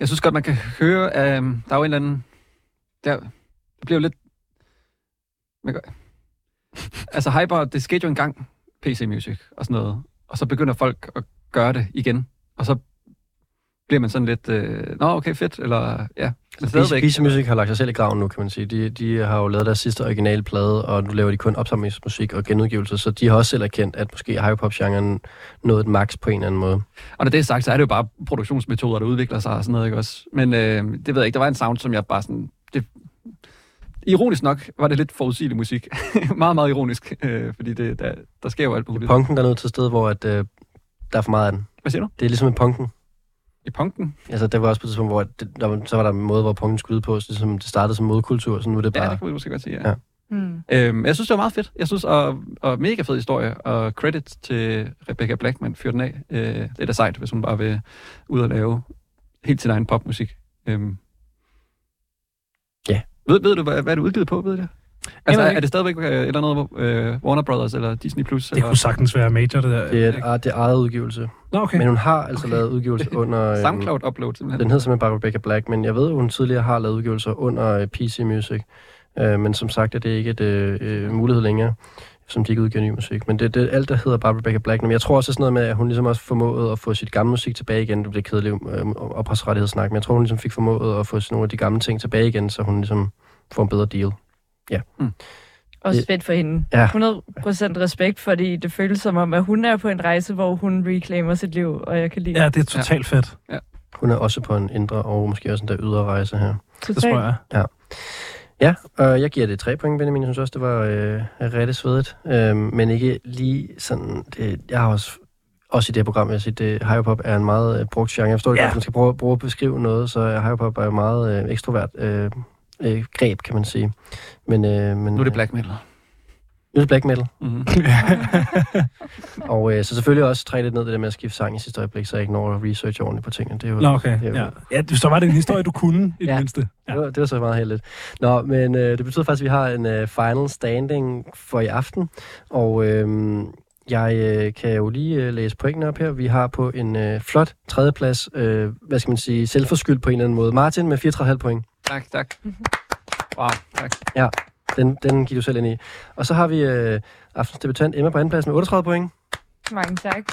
jeg synes godt, man kan høre, øh, der er jo en eller anden... Der, det bliver jo lidt... Man gør, altså Hyper, det skete jo engang, PC Music og sådan noget. Og så begynder folk at gøre det igen. Og så bliver man sådan lidt, øh, nå okay, fedt, eller ja. Beast, Beast Music har lagt sig selv i graven nu, kan man sige. De, de har jo lavet deres sidste originale plade, og nu laver de kun opsamlingsmusik og genudgivelser, så de har også selv erkendt, at måske hyperpop-genren nåede et max på en eller anden måde. Og når det er sagt, så er det jo bare produktionsmetoder, der udvikler sig og sådan noget, ikke også? Men øh, det ved jeg ikke, der var en sound, som jeg bare sådan... Det, ironisk nok var det lidt forudsigelig musik. meget, meget ironisk, øh, fordi det, der, der sker jo alt muligt. Punken der er nået til et sted, hvor at, øh, der er for meget af den. Hvad siger du? Det er ligesom en punken. I punken? Altså, der var også på et tidspunkt, hvor det, der, var- så var der en måde, hvor punken skulle ud på, så ligesom det startede som modkultur, så nu er det bare... Ja, det kan vi måske godt sige, ja. Ja. Hmm. Øhm, jeg synes, det var meget fedt. Jeg synes, og, og mega fed historie, og credit til Rebecca Blackman, fyr den af. Øh, det er da sejt, hvis hun bare vil ud og lave helt sin egen popmusik. Øhm. Ja. Ved, ved du, hvad, hvad er det udgivet på, ved du det? Altså, er, er det stadigvæk øh, et eller andet øh, Warner Brothers eller Disney+. Plus? Det eller? kunne sagtens være major, det der. Det er, et, ah, det er eget udgivelse. Nå, okay. Men hun har altså Okay. lavet udgivelse under... øhm, SoundCloud-upload, simpelthen. Den hedder simpelthen bare Rebecca Black, men jeg ved, at hun tidligere har lavet udgivelser under øh, PC Music. Øh, men som sagt er det ikke et øh, øh, mulighed længere, som de ikke udgiver ny musik. Men det, det alt, der hedder bare Rebecca Black. Men jeg tror også, det er sådan noget med, at hun ligesom også formåede at få sit gamle musik tilbage igen. Det bliver kedeligt øh, ophavsrettighedssnak, men jeg tror, hun ligesom fik formået at få nogle af de gamle ting tilbage igen, så hun ligesom får en bedre deal. Også Det- fedt for hende. Ja. 100% respekt, fordi det føles som om, at hun er på en rejse, hvor hun reclaimer sit liv, og jeg kan lide Ja, det er totalt ja. fedt. Hun er også på en indre og måske også en der ydre rejse her. Det tror jeg. Ja, og jeg giver det tre point, Benjamin. Jeg synes også, det var øh, rigtig svedigt. Øh, men ikke lige sådan... Det, jeg har også, også i det her program, jeg siger, det hyperpop er en meget øh, brugt genre. Jeg forstår det Ja. godt, hvis man skal prøve, prøve at beskrive noget, så er hyperpop er jo meget øh, ekstrovert øh, øh, greb, kan man sige. Men, øh, men, Nu er det black metal. Nu er det black metal. Mm-hmm. Og øh, så selvfølgelig også træde lidt ned det der med at skifte sang i sidste øjeblik, så jeg ikke når at research ordentligt på tingene. Det er jo, Nå, okay. det er jo, Ja. ja, så var det en historie, du kunne, i det Ja. mindste. Det, var, det var så meget heldigt. Nå, men øh, det betyder faktisk, at vi har en øh, final standing for i aften. Og øh, jeg øh, kan jo lige øh, læse pointene op her. Vi har på en øh, flot tredjeplads, øh, hvad skal man sige, selvforskyldt på en eller anden måde. Martin med 34,5 point. Tak, tak. Wow, tak. Ja, den, den gik du selv ind i. Og så har vi øh, aftens debutant Emma på andenpladsen med 38 point. Mange tak.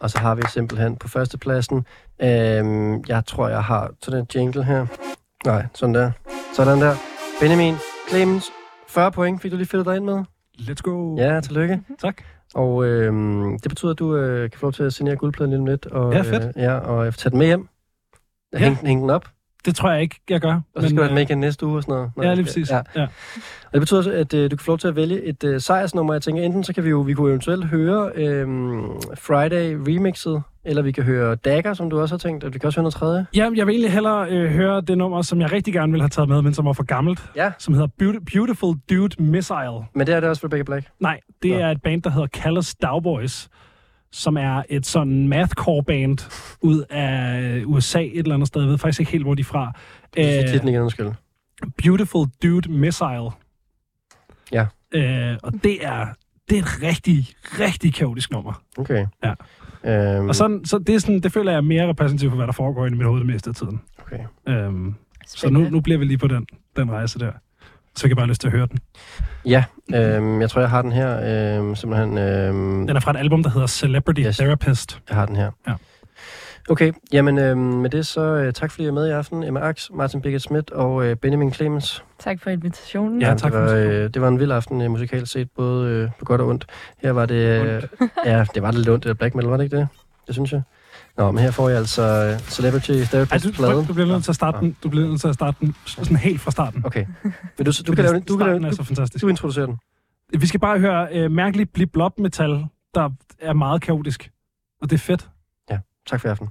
Og så har vi simpelthen på førstepladsen, øh, jeg tror, jeg har sådan en jingle her. Nej, sådan der. Sådan der. Benjamin Clemens, 40 point fik du lige fedtet dig ind med. Let's go. Ja, tillykke. Tak. Og øh, det betyder, at du øh, kan få lov til at signere guldpladen lige om lidt. Og, Ja, fedt. Øh, ja, og tage den med hjem. Ja. Hæng, hæng den op, Det tror jeg ikke, jeg gør. og så skal have den med øh, igen næste uge og sådan noget. Nå, Ja, lige præcis. Ja. Ja. Og det betyder, så, at øh, du kan få lov til at vælge et øh, sejrsnummer. Jeg tænker, enten så kan vi jo vi kunne eventuelt høre øh, Friday remixet, eller vi kan høre Dagger, som du også har tænkt, og vi kan også høre noget tredje. Ja, jeg vil egentlig hellere øh, høre det nummer, som jeg rigtig gerne vil have taget med, men som var for gammelt. Ja. Som hedder Beauti- Beautiful Dude Missile. Men det er det også Rebecca Black. Nej, det Nå. er et band, der hedder Callous Dowboys. Som er et sådan mathcore band ud af USA et eller andet sted. Jeg ved faktisk ikke helt, hvor de er fra. Sig Øh, titlen igen, undskyld. Beautiful Dude Missile. Ja. Øh, og det er, det er et rigtig, rigtig kaotisk nummer. Okay. Ja. Øhm, Og sådan, så det, er sådan, det føler jeg er mere repræsentativt for, hvad der foregår inde i mit hoved det meste af tiden. Okay. Øhm, så nu, nu bliver vi lige på den, den rejse der. Så fik jeg bare lyst til at høre den. Ja, øhm, jeg tror, jeg har den her. Øhm, simpelthen, øhm, Den er fra et album, der hedder Celebrity Yes. Therapist. jeg har den her. Ja. Okay, jamen øhm, med det så øh, tak fordi I er med i aften. Emma Ax, Martin Birgit Schmidt og øh, Benjamin Clemens. Tak for invitationen. Ja, tak det for var, invitationen. øh, det var en vild aften øh, musikalt set, både øh, på godt og ondt. Her var det... Øh, ja, det var lidt ondt, det black metal, var det ikke det? Det synes jeg. Nå, men her får jeg altså øh, Celebrity Ej, Therapist du, du bliver nødt til at starte den, du bliver nødt til at starte den sådan helt fra starten. Okay. Vil du, du, kan lave, du, kan lave, er så fantastisk. du introducerer den. Vi skal bare høre øh, mærkeligt blip blob metal, der er meget kaotisk. Og det er fedt. Tak for i aften.